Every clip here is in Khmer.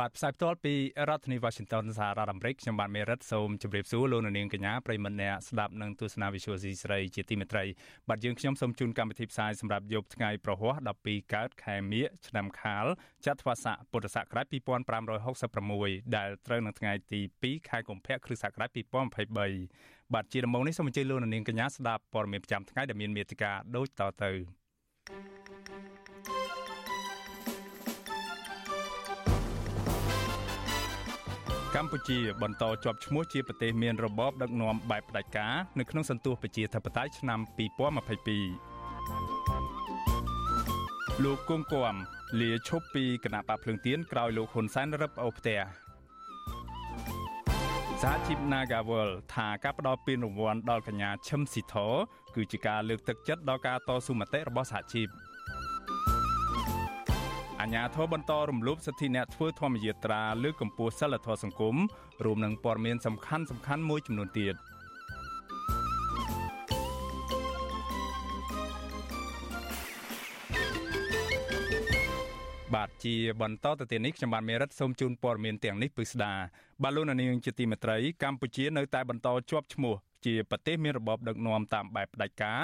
បាទផ្សាយផ្ទាល់ពីរដ្ឋធានី Washington សហរដ្ឋអាមេរិកខ្ញុំបាទមេរិតសូមជម្រាបសួរលោកនាងកញ្ញាប្រិមត្តអ្នកស្ដាប់និងទស្សនា Visual C ស្រីជាទីមេត្រីបាទយើងខ្ញុំសូមជូនកម្មវិធីផ្សាយសម្រាប់យប់ថ្ងៃប្រហ័ស12កើតខែមិញឆ្នាំខាលចត្វាស័កពុទ្ធសករាជ2566ដែលត្រូវនៅថ្ងៃទី2ខែកុម្ភៈគ្រិស្តសករាជ2023បាទជាដំបូងនេះសូមអញ្ជើញលោកនាងកញ្ញាស្ដាប់ព័ត៌មានប្រចាំថ្ងៃដែលមានមេត្តាដូចតទៅ thank you កម្ពុជាបន្តជាប់ឈ្មោះជាប្រទេសមានរបបដឹកនាំបែបផ្ដាច់ការនៅក្នុងសន្ទុះប្រជាធិបតេយ្យឆ្នាំ2022លោកគង់គំលាឈប់ពីគណៈបកភ្លើងទៀនក្រោយលោកហ៊ុនសែនរឹបអូផ្ទះសហជីព Nagawal ថាការផ្ដល់ពានរង្វាន់ដល់កញ្ញាឈឹមស៊ីធគឺជាការលើកទឹកចិត្តដល់ការតស៊ូមតិរបស់សហជីព អាញាធរបន្តរំលោភសិទ្ធិអ្នកធ្វើធម្មយាត្រាលើកកម្ពស់សិលធម៌សង្គមរួមនឹងព័ត៌មានសំខាន់សំខាន់មួយចំនួនទៀតបាទជាបន្តទៅទៀតនេះខ្ញុំបាទមេរិតសូមជូនព័ត៌មានទាំងនេះពិស្ដាបាទលោកនាងជាទីមេត្រីកម្ពុជានៅតែបន្តជាប់ឈ្មោះ ជាប្រទេសមានរបបដឹកនាំតាមបែបផ្ដាច់ការ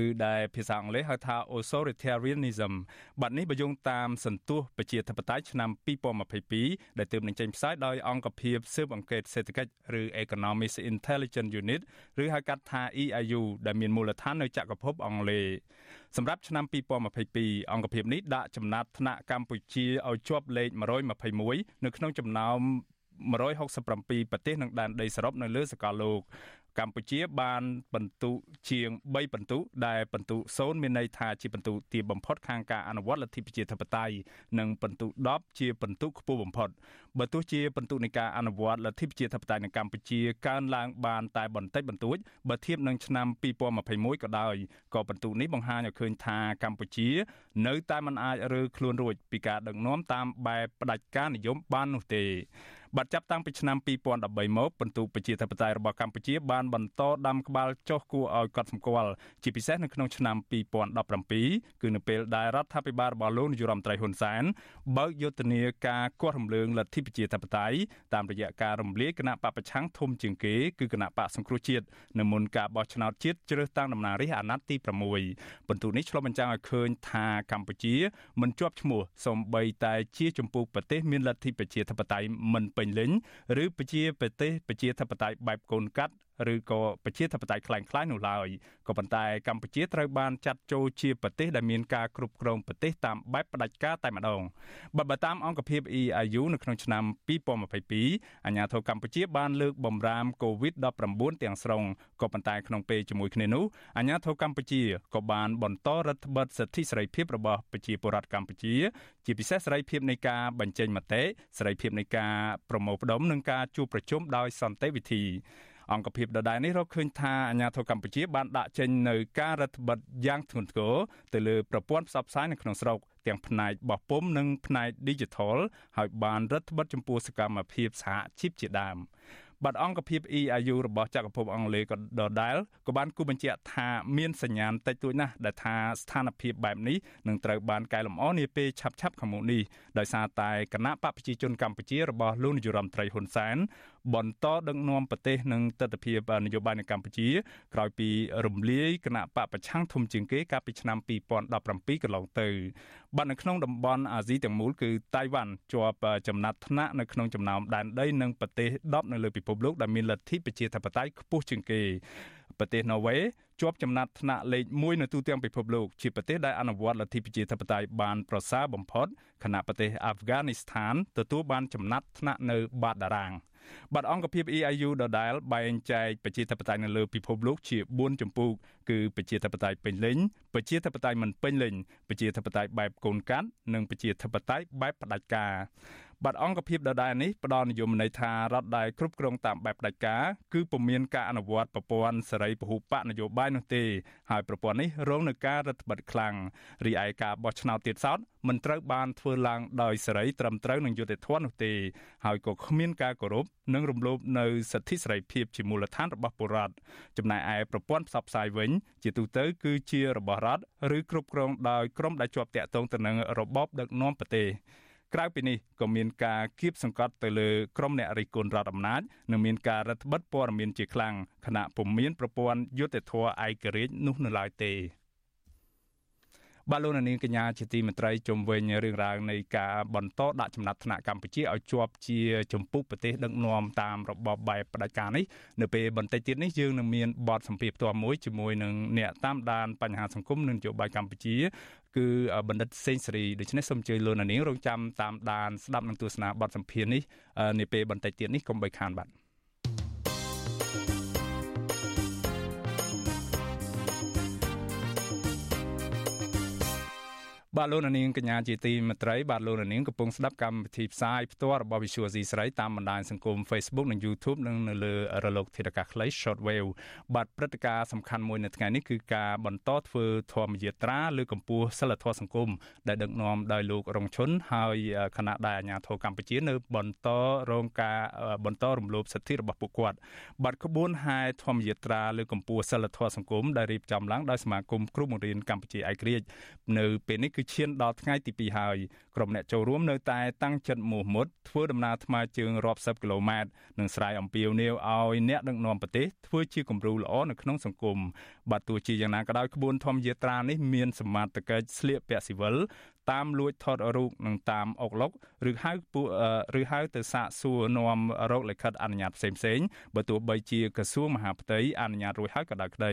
ឬដែលភាសាអង់គ្លេសហៅថា authoritarianism បាត់នេះបើយោងតាមសន្ទុះប្រជាធិបតេយ្យឆ្នាំ2022ដែលទើបនឹងចេញផ្សាយដោយអង្គភាពស៊ើបអង្កេតសេដ្ឋកិច្ចឬ Economic Intelligence Unit ឬហៅកាត់ថា EIU ដែលមានមូលដ្ឋាននៅចក្រភពអង់គ្លេសសម្រាប់ឆ្នាំ2022អង្គភាពនេះដាក់ចំណាត់ថ្នាក់កម្ពុជាឲ្យជាប់លេខ121នៅក្នុងចំណោម 167ប្រទេសនិងដែនដីសរុបនៅលើសកលលោកកម្ពុជាបានបន្ទុជាង3បន្ទុដែលបន្ទុ0មានន័យថាជាបន្ទុទាបបំផុតខាងការអនុវត្តលទ្ធិប្រជាធិបតេយ្យនិងបន្ទុ10ជាបន្ទុខ្ពស់បំផុតបើទោះជាបន្ទុនៃការអនុវត្តលទ្ធិប្រជាធិបតេយ្យនៅកម្ពុជាកើនឡើងបានតែបន្តិចបន្តួចបើធៀបនឹងឆ្នាំ2021ក៏ដោយក៏បន្ទុនេះបង្ហាញឲ្យឃើញថាកម្ពុជា នៅតែមិនអាចរើខ្លួនរួចពីការដឹកនាំតាមបែបផ្ដាច់ការនិយមបាននោះទេ បាទចាប់តាំងពីឆ្នាំ2013មកបន្ទុប្រជាធិបតេយ្យរបស់កម្ពុជាបានបន្តដាំក្បាលចុះគួរឲ្យកត់សម្គាល់ជាពិសេសនៅក្នុងឆ្នាំ2017គឺនៅពេលដែលរដ្ឋាភិបាលរបស់លោកនាយរដ្ឋមន្ត្រីហ៊ុនសែនបើកយុទ្ធនាការគាស់រំលើងលទ្ធិប្រជាធិបតេយ្យតាមរយៈការរំលាយគណៈបពប្រឆាំងធំជាងគេគឺគណៈបកសង្គ្រោះជាតិនៅមុនការបោះឆ្នោតជាតិជ្រើសតាំងតំណាងរាស្ត្រអាណត្តិទី6បន្ទុនេះឆ្លុះបញ្ចាំងឲ្យឃើញថាកម្ពុជាមិនជាប់ឈ្មោះសំបីតែជាចម្ពោះប្រទេសមានលទ្ធិប្រជាធិបតេយ្យមិនពេញលេញឬប្រជាប្រទេសប្រជាធិបតេយ្យបែបកូនកាត់ ឬក៏ប្រជាធិបតេយ្យខ្លាំងខ្លាយនោះឡើយក៏ប៉ុន្តែកម្ពុជាត្រូវបានចាត់ចូលជាប្រទេសដែលមានការគ្រប់គ្រងប្រទេសតាមបែបផ្ដាច់ការតែម្ដងបើបើតាមអង្គភាព EIU នៅក្នុងឆ្នាំ2022អាញាធរកម្ពុជាបានលើកបំរាម COVID-19 ទាំងស្រុងក៏ប៉ុន្តែក្នុងពេលជាមួយគ្នានោះអាញាធរកម្ពុជាក៏បានបន្តរដ្ឋបិទសិទ្ធិសេរីភាពរបស់ប្រជាពលរដ្ឋកម្ពុជា ជាពិសេសសេរីភាពនៃការបញ្ចេញមតិសេរីភាពនៃការប្រមូលផ្ដុំនិងការជួបប្រជុំដោយសន្តិវិធី អង្គភាពដដែលនេះរកឃើញថាអាញាធរកម្ពុជាបានដាក់ចេញនៅការរដ្ឋបិទយ៉ាងធ្ងន់ធ្ងរទៅលើប្រព័ន្ធផ្សព្វផ្សាយនៅក្នុងស្រុកទាំងផ្នែកបោះពុំនិងផ្នែក Digital ហើយបានរដ្ឋបិទចំពោះសកម្មភាពសហជីពជាដើមបាត់អង្គភាព EIU របស់ចក្រភពអង់គ្លេសក៏ដដែលក៏បានគូបញ្ជាក់ថាមានសញ្ញាណតិចតួចណាស់ដែលថាស្ថានភាពបែបនេះនឹងត្រូវបានកែលម្អនាពេលឆាប់ៗខាងមុខនេះដោយសារតែគណៈបកប្រជាជនកម្ពុជារបស់លោកនាយរដ្ឋមន្ត្រីហ៊ុនសែនបន្តដឹកនាំប្រទេសនិងទស្សនវិជ្ជានយោបាយនៅកម្ពុជា ក្រោយពីរំលាយគណៈបកប្រឆាំងធំជាងគេកាលពីឆ្នាំ2017កន្លងទៅបាទនៅក្នុងតំបន់អាស៊ីទាំងមូលគឺតៃវ៉ាន់ជាប់ចំណាត់ថ្នាក់នៅក្នុងចំណោមដែនដីនិងប្រទេស10នៅលើពិភពលោកដែលមានលទ្ធិប្រជាធិបតេយ្យខ្ពស់ជាងគេប្រទេសណូវេជាប់ចំណាត់ថ្នាក់លេខ1នៅទូទាំងពិភពលោកជាប្រទេសដែលអនុវត្តលទ្ធិប្រជាធិបតេយ្យបានប្រសើរបំផុតខណៈប្រទេសអាហ្វហ្គានីស្ថានទទួលបានចំណាត់ថ្នាក់នៅបាតតារាង។ បាទអង្គភាព EIU ដដែលបែងចែកប្រជាធិបតេយ្យនៅលើពិភពលោកជា4ចម្ពោះគឺប្រជាធិបតេយ្យពេញលេញប្រជាធិបតេយ្យមិនពេញលេញប្រជាធិបតេយ្យបែបកូនកាត់និងប្រជាធិបតេយ្យបែបផ្ដាច់ការ បាទអង្គភាពដដែលនេះផ្ដល់និយមន័យថារដ្ឋដែលគ្រប់គ្រងតាមបែបផ្ដាច់ការគឺពុំមានការអនុវត្តប្រព័ន្ធសេរីពហុបកនយោបាយនោះទេហើយប្រព័ន្ធនេះរងនឹងការរឹតបន្តឹងខ្លាំងរីឯការបោះឆ្នោតទៀតសោតមិនត្រូវបានធ្វើឡើងដោយសេរីត្រឹមត្រូវនឹងយុត្តិធម៌នោះទេហើយក៏គ្មានការគោរពនិងរំលោភនៅសិទ្ធិសេរីភាពជាមូលដ្ឋានរបស់ពលរដ្ឋចំណែកឯប្រព័ន្ធផ្សព្វផ្សាយវិញ ជាទូទៅគឺជារបស់រដ្ឋឬគ្រប់គ្រងដោយក្រុមដែលជាប់តាក់ទងទៅនឹងរបបដឹកនាំប្រទេស ក្រៅពីនេះក៏មានការគៀបសង្កត់ទៅលើក្រុមអ្នករិះគន់រដ្ឋអំណាចនិងមានការរឹតបន្តឹងព័ត៌មានជាខ្លាំងខណៈពុំមានប្រព័ន្ធយុត្តិធម៌ឯករាជ្យនោះនៅឡើយទេ បាទលោកនាងកញ្ញាជាទីមេត្រីជុំវិញរឿងរ៉ាវនៃការបន្តដាក់ចំណាត់ថ្នាក់កម្ពុជាឲ្យជាប់ជាចម្ពោះប្រទេសដឹកនាំតាមរបបបែបផ្ដាច់ការនេះនៅពេលបន្តិចទៀតនេះយើងនឹងមានបទសម្ភាសផ្ទាល់មួយជាមួយនឹងអ្នកតាមដានបញ្ហាសង្គមនិងនយោបាយកម្ពុជាគឺបណ្ឌិតសេងសេរីដូច្នេះសូមអញ្ជើញលោកនាងរងចាំតាមដានស្ដាប់និងទស្សនាបទសម្ភាសនេះនាពេលបន្តិចទៀតនេះកុំបីខានបាទ បាទលោកនាងកញ្ញាជាទីមេត្រីបាទលោកនាងកំពុងស្ដាប់កម្មវិធីផ្សាយផ្ទាល់របស់ Visual C ស្រីតាមបណ្ដាញសង្គម Facebook និង YouTube និងនៅលើរលកធាតុអាកាសខ្លី Shortwave បាទព្រឹត្តិការណ៍សំខាន់មួយនៅថ្ងៃនេះគឺការបន្តធ្វើធម្មយាត្រាលើកម្ពុជាសិលធម៌សង្គមដែលដឹកនាំដោយលោករងឈុនហើយគណៈដែលអាជ្ញាធរកម្ពុជានៅបន្តរងការបន្តរំលោភសិទ្ធិរបស់ពួកគាត់បាទក្បួនហែធម្មយាត្រាលើកម្ពុជាសិលធម៌សង្គមដែលរៀបចំឡើងដោយសមាគមគ្រូបង្រៀនកម្ពុជាឯករាជ្យនៅពេលនេះគឺឈានដល់ថ្ងៃទី2ហើយក្រុមអ្នកចូលរួមនៅតែតាំងចិត្តមោះមុតធ្វើដំណើរថ្មើរជើងរាប់សិបគីឡូម៉ែត្រនិងស្រែអំពាវនាវឲ្យអ្នកដឹកនាំប្រទេសធ្វើជាគំរូល្អនៅក្នុងសង្គមបាទទោះជាយ៉ាងណាក៏ដោយក្បួនធម្មយាត្រានេះមានសមត្ថកិច្ចស្លៀកពាក់ស៊ីវិល តាមលួចថតរូបនិងតាមអុកឡុកឬហៅពួកឬហៅទៅសាកសួរនាំរោគលិខិតអនុញ្ញាតផ្សេងផ្សេងបើទោះបីជាក្រសួងមហាផ្ទៃអនុញ្ញាតរួចហើយក៏ដោយក្តី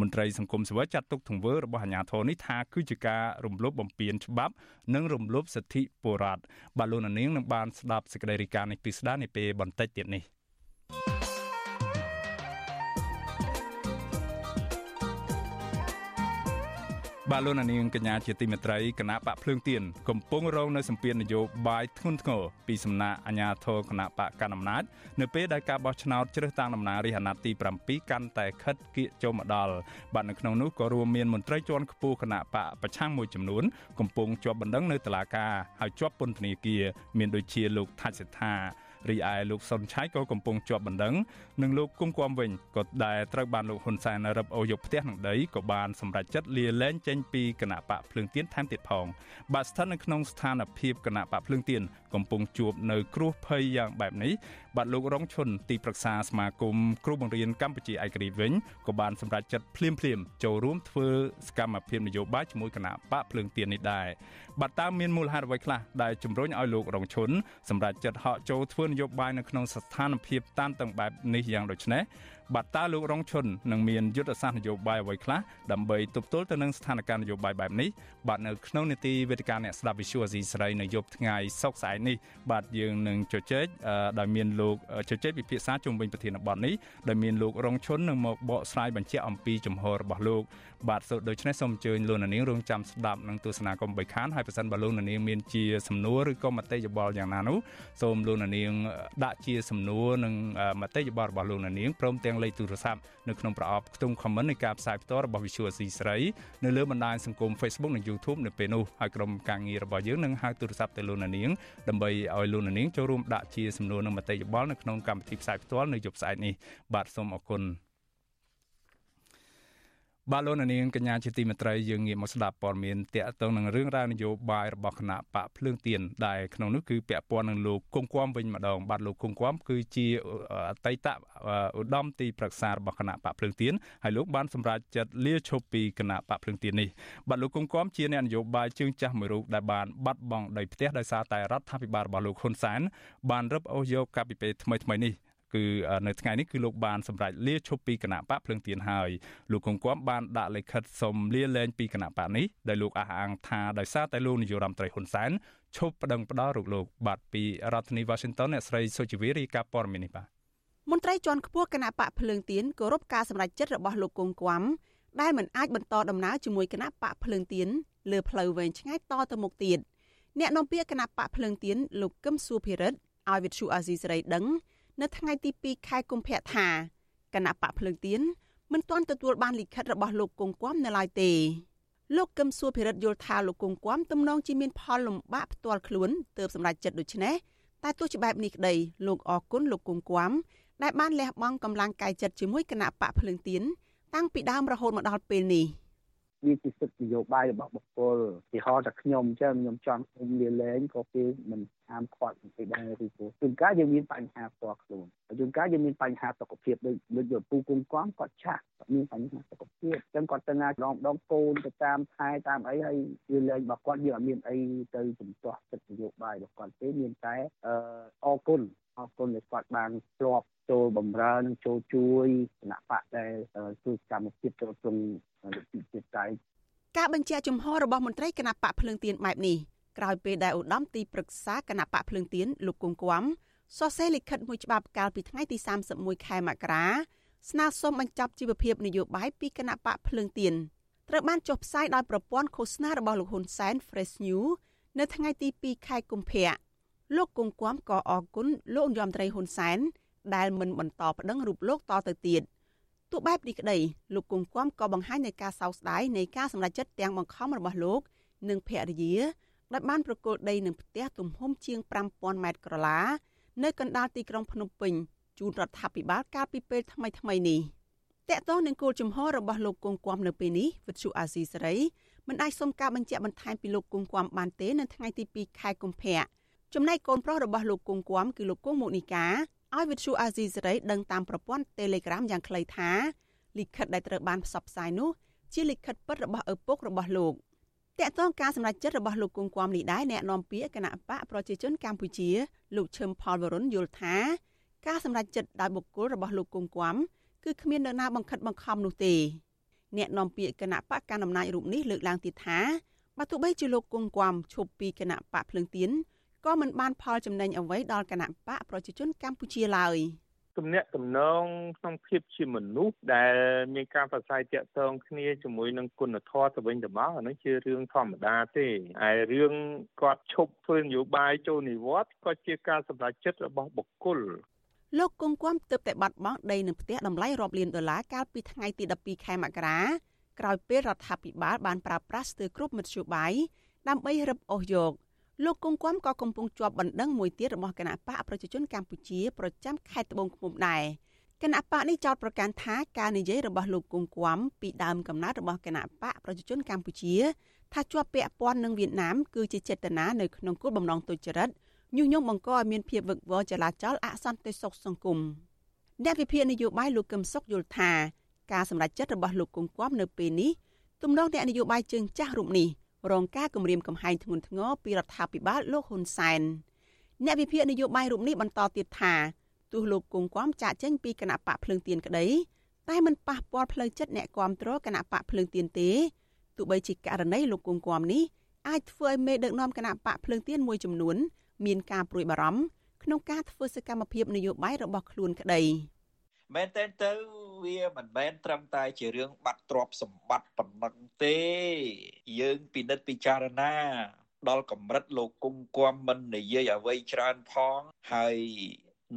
មន្ត្រីសង្គមស៊ីវិលចាត់ទុកទង្វើរបស់អាជ្ញាធរនេះថាគឺជាការរំលោភបំពានច្បាប់ និងរំលោភសិទ្ធិពលរដ្ឋបាទលោកនាងនឹងបានស្ដាប់សេចក្តីរាយការណ៍នេះពីស្ដារនាពេលបន្តិចទៀតនេះ បាទលោកនាងកញ្ញាជាទីមេត្រីគណៈបកភ្លើងទៀនកំពុងរងនៅសម្ពាធនយោបាយធ្ងន់ធ្ងរពីសំណាក់អាជ្ញាធរគណៈបកកណ្ដាលអំណាចនៅពេលដែលការបោះឆ្នោតជ្រើសតាំងតំណាងរាស្ត្រអាណត្តិទី7កាន់តែខិតគៀកចូលមកដល់បាទនៅក្នុងនោះក៏រួមមានមន្ត្រីជាន់ខ្ពស់គណៈបកប្រឆាំងមួយចំនួនកំពុងជាប់បណ្ដឹងនៅតុលាការហើយជាប់ពន្ធនាគារមានដូចជាលោកថាច់សិដ្ឋា រីឯលោកសុនឆៃក៏កំពុងជាប់បណ្ដឹងនិងលោកគុំគួមវិញក៏ដែលត្រូវបានលោកហ៊ុនសែនរឹបអូសយកផ្ទះនឹងដីក៏បានសម្រេចចិត្តលាលែងចេញពីគណៈបកភ្លើងទៀនថែមទៀតផងបាទស្ថិតនៅក្នុងស្ថានភាពគណៈបកភ្លើងទៀន កំពុងជួបនៅគ្រោះភ័យយ៉ាងបែបនេះបាទលោករងឈុនទីប្រឹក្សាសមាគមគ្រូបង្រៀនកម្ពុជាឯករាជ្យវិញក៏បានសម្រេចចិត្តភ្លាមភ្លាមចូលរួមធ្វើសកម្មភាពនយោបាយជាមួយគណៈបកភ្លើងទៀននេះដែរបាទតើមានមូលហេតុអ្វីខ្លះដែលជំរុញឲ្យលោករងឈុនសម្រេចចិត្តហកចូលធ្វើនយោបាយនៅក្នុងស្ថានភាពតានតឹងបែបនេះយ៉ាងដូចនេះ បាទតើលោករងឈុននឹងមានយុទ្ធសាស្ត្រនយោបាយអ្វីខ្លះដើម្បីទប់ទល់ទៅនឹងស្ថានភាពនយោបាយបែបនេះបាទនៅក្នុងនីតិវេទិកាអ្នកស្ដាប់វិសុអាស៊ីសេរីនៅយប់ថ្ងៃសុក្រស្អែកនេះបាទយើងនឹងជជែកដោយមានលោកជជែកពិភាក្សាជុំវិញប្រធានបទនេះដោយមានលោករងឈុននឹងមកបកស្រាយបញ្ជាក់អំពីចំហរបស់លោក បាទសូដូច្នេះសូមអញ្ជើញលោកនាងរងចាំស្ដាប់និងទស្សនាកុំបីខានហើយប្រសិនបើលោកនាងមានជាសំណួរឬក៏មតិយោបល់យ៉ាងណានោះសូមលោកនាងដាក់ជាសំណួរនិងមតិយោបល់របស់លោកនាងព្រមទាំងលេខទូរស័ព្ទនៅក្នុងប្រអប់ខ្ទង់ comment នៃការផ្សាយផ្ទាល់របស់ Visual C ស្រីនៅលើបណ្ដាញសង្គម Facebook និង YouTube នៅពេលនោះហើយក្រុមការងាររបស់យើងនឹងហៅទូរស័ព្ទទៅលោកនាងដើម្បីឲ្យលោកនាងចូលរួមដាក់ជាសំណួរនិងមតិយោបល់នៅក្នុងកម្មវិធីផ្សាយផ្ទាល់នៅយប់ស្អែកនេះបាទសូមអរគុណ បាទលោកនាងកញ្ញាជាទីមេត្រីយើងងាកមកស្ដាប់ព័ត៌មានតាក់ទងនឹងរឿងរ៉ាវនយោបាយរបស់គណៈបកភ្លើងទៀនដែលក្នុងនោះគឺពាក់ព័ន្ធនឹងលោកគង់គួមវិញម្ដងបាទលោកគង់គួមគឺជាអតីតឧត្តមទីប្រឹក្សារបស់គណៈបកភ្លើងទៀនហើយលោកបានសម្រេចចិត្តលាឈប់ពីគណៈបកភ្លើងទៀននេះបាទលោកគង់គួមជាអ្នកនយោបាយជើងចាស់មួយរូបដែលបានបាត់បង់ដីផ្ទះដោយសារតែរដ្ឋាភិបាលរបស់លោកហ៊ុនសែនបានរឹបអូសយកកាពីពេលថ្មីថ្មីនេះ គឺនៅថ្ងៃនេះគឺលោកបានសម្រេចលាឈប់ពីគណៈបកភ្លឹងទៀនហើយលោកកុងគំបានដាក់លិខិតសុំលាលែងពីគណៈបកនេះដែលលោកអះអាងថាដោយសារតែលោកនាយរដ្ឋមន្ត្រីហ៊ុនសែនឈប់ប្តឹងផ្ដាល់រូបលោកបាទពីរដ្ឋធានី Washington អ្នកស្រីសុជីវីរីកាព័រមីនេះបាទមន្ត្រីជាន់ខ្ពស់គណៈបកភ្លើងទៀនគោរពការសម្រេចចិត្តរបស់លោកគង់គំដែលមិនអាចបន្តដំណើរជាមួយគណៈបកភ្លើងទៀនលើផ្លូវវែងឆ្ងាយតទៅមុខទៀតអ្នកនាំពាក្យគណៈបកភ្លើងទៀនលោកកឹមសុភិរិទ្ធឲ្យវិទ្យុអាស៊ីសេរីដឹង នៅថ្ងៃទី2ខែកុម្ភៈថាគណៈបកភ្លើងទៀនមិនទាន់ទទួលបានលិខិតរបស់លោកគង់គំនៅឡើយទេលោកកឹមសុភិរិទ្ធយល់ថាលោកគង់គំទំនងជាមានផលលំបាកផ្ទាល់ខ្លួនទើបសម្រេចចិត្តដូច្នេះតែទោះជាបែបនេះក្តីលោកអរគុណលោកគង់គំដែលបានលះបង់កម្លាំងកាយចិត្តជាមួយគណៈបកភ្លើងទៀនតាំងពីដើមរហូតមកដល់ពេលនេះ។ វាជាសិទ្ធិនយោបាយរបស់បុគ្គលទីហោតែខ្ញុំអញ្ចឹងខ្ញុំចង់ខ្ញុំលាលែងក៏គេមិនហាមឃាត់ពីដែរឬព្រោះជួនកាលយើងមានបញ្ហាផ្ទាល់ខ្លួនជួនកាលយើងមានបញ្ហាសុខភាពដូចដូចយពូគុំគំគាត់ឆាក់គាត់មានបញ្ហាសុខភាពអញ្ចឹងគាត់ទៅណាដងដងកូនទៅតាមខែតាមអីហើយវាលែងរបស់គាត់យើងអត់មានអីទៅជំទាស់សិទ្ធិនយោបាយរបស់គាត់ទេមានតែអឺអរគុណអរគុណដែលគាត់បានធ្លាប់ចូលបម្រើនិងចូលជួយគណៈបកដែលជួយកម្មភាពចូលក្នុង លទ្ធិជាតិតៃការបញ្ជាក់ជំហររបស់មន្ត្រីគណៈបកភ្លើងទៀនបែបនេះក្រោយពេលដែលឧត្តមទីប្រឹក្សាគណៈបកភ្លើងទៀនលោកគង់គំសរសេរលិខិតមួយច្បាប់កាលពីថ្ងៃទី31ខែមករាស្នើសុំបញ្ចប់ជីវភាពនយោបាយពីគណៈបកភ្លើងទៀនត្រូវបានចុះផ្សាយដោយប្រព័ន្ធឃោសនារបស់លោកហ៊ុនសែន Fresh News នៅថ្ងៃទី2ខែកុម្ភៈលោកគង់គំក៏អរគុណលោកនាយរដ្ឋមន្ត្រីហ៊ុនសែនដែលមិនបន្តប្តឹងរូបលោកតទៅទៀត ទោះបែបនេះក្តីលោកគង់គំក៏បង្ហាញនៃការសោកស្ដាយនៃការសម្រេចចិត្តទាំងបង្ខំរបស់លោក និងភរិយាដែលបានប្រគល់ដីនឹងផ្ទះទំហំជាង5000ម៉ែត្រក្រឡានៅកណ្ដាលទីក្រុងភ្នំពេញជូនរដ្ឋាភិបាលកាលពីពេលថ្មីថ្មីនេះតកតងនឹងគោលជំហររបស់លោកគង់គំនៅពេលនេះវិទ្យុអាស៊ីសេរីមិនអាចសុំការបញ្ជាក់បន្ថែមពីលោកគង់គំបានទេនៅថ្ងៃទី2ខែកុម្ភៈចំណែកកូនប្រុសរបស់លោកគង់គំគឺលោកគង់មុនីកា ឲ្យវិទ្យុអាស៊ីសេរីដឹងតាមប្រព័ន្ធ Telegram យ៉ាងខ្លីថាលិខិតដែលត្រូវបានផ្សព្វផ្សាយនោះជាលិខិតពិតរបស់ឪពុករបស់លោកតកតងការសម្រេចចិត្តរបស់លោកគង់គំនេះដែរអ្នកនាំពាក្យគណៈបកប្រជាជនកម្ពុជាលោកឈឹមផលវរុនយល់ថាការសម្រេចចិត្តដោយបុគ្គលរបស់លោកគង់គំគឺគ្មាននរណាបង្ខិតបង្ខំនោះទេអ្នកនាំពាក្យគណៈបកកណ្ដាលអំណាចរូបនេះលើកឡើងទៀតថាបើទោះបីជាលោកគង់គំឈប់ពីគណៈបកភ្លើងទៀន ក៏មិនបានផលចំណេញអ្វីដល់គណៈបកប្រជាជនកម្ពុជាឡើយទំនាក់ទំនងក្នុងភាពជាមនុស្សដែលមានការប្រស័យតាក់ទងគ្នាជាមួយនឹងគុណធម៌ទៅវិញទៅមកអានោះជារឿងធម្មតាទេហើយរឿងគាត់ឈប់ធ្វើនយោបាយចូលនិវត្តន៍ក៏ជាការសម្រេចចិត្តរបស់បុគ្គលលោកគង់គំទើបតែបាត់បង់ដីនឹងផ្ទះតម្លៃរាប់លានដុល្លារកាលពីថ្ងៃទី12ខែមករាក្រោយពេលរដ្ឋាភិបាលបានប្រើប្រាស់ស្ទើរគ្រប់មធ្យោបាយដើម្បីរឹបអូសយក លោកគង់គំក៏កំពុងជាប់បណ្ដឹងមួយទៀតរបស់គណៈបកប្រជាជនកម្ពុជាប្រចាំខេត្តត្បូងឃ្មុំដែរគណៈបកនេះចោទប្រកាន់ថាការនិយាយរបស់លោកគង់គំពីដើមកំណើតរបស់គណៈបកប្រជាជនកម្ពុជាថាជាប់ពាក់ព័ន្ធនឹងវៀតណាមគឺជាចេតនានៅក្នុងគោលបំណងទុច្ចរិតញុះញង់បង្កឲ្យមានភាពវឹកវរចលាចលអសន្តិសុខសង្គមអ្នកវិភាគនយោបាយលោកកឹមសុខយល់ថាការសម្រេចចិត្តរបស់លោកគង់គំនៅពេលនេះទំនងអ្នកនយោបាយជើងចាស់រូបនេះ រងការគំរាមកំហែងធ្ងន់ធ្ងរពីរដ្ឋាភិបាលលោកហ៊ុនសែនអ្នកវិភាគនយោបាយរូបនេះបន្តទៀតថាទោះលោកគង់គំចាក់ចេញពីគណៈបកភ្លើងទៀនក្តីតែមិនប៉ះពាល់ផ្លូវចិត្តអ្នកគាំទ្រគណៈបកភ្លើងទៀនទេទោះបីជាករណីលោកគង់គំនេះអាចធ្វើឲ្យមេដឹកនាំគណៈបកភ្លើងទៀនមួយចំនួន មានការព្រួយបារម្ភក្នុងការធ្វើសកម្មភាពនយោបាយរបស់ខ្លួនក្តី មែនតើទៅវាមិនមែនត្រឹមតែជារឿងបាត់ទ្រព្យសម្បត្តិប៉ុណ្ណឹងទេ យើងពិនិត្យពិចារណាដល់កម្រិតលោកគង់គំមិននិយាយអ្វីច្រើនផងហើយ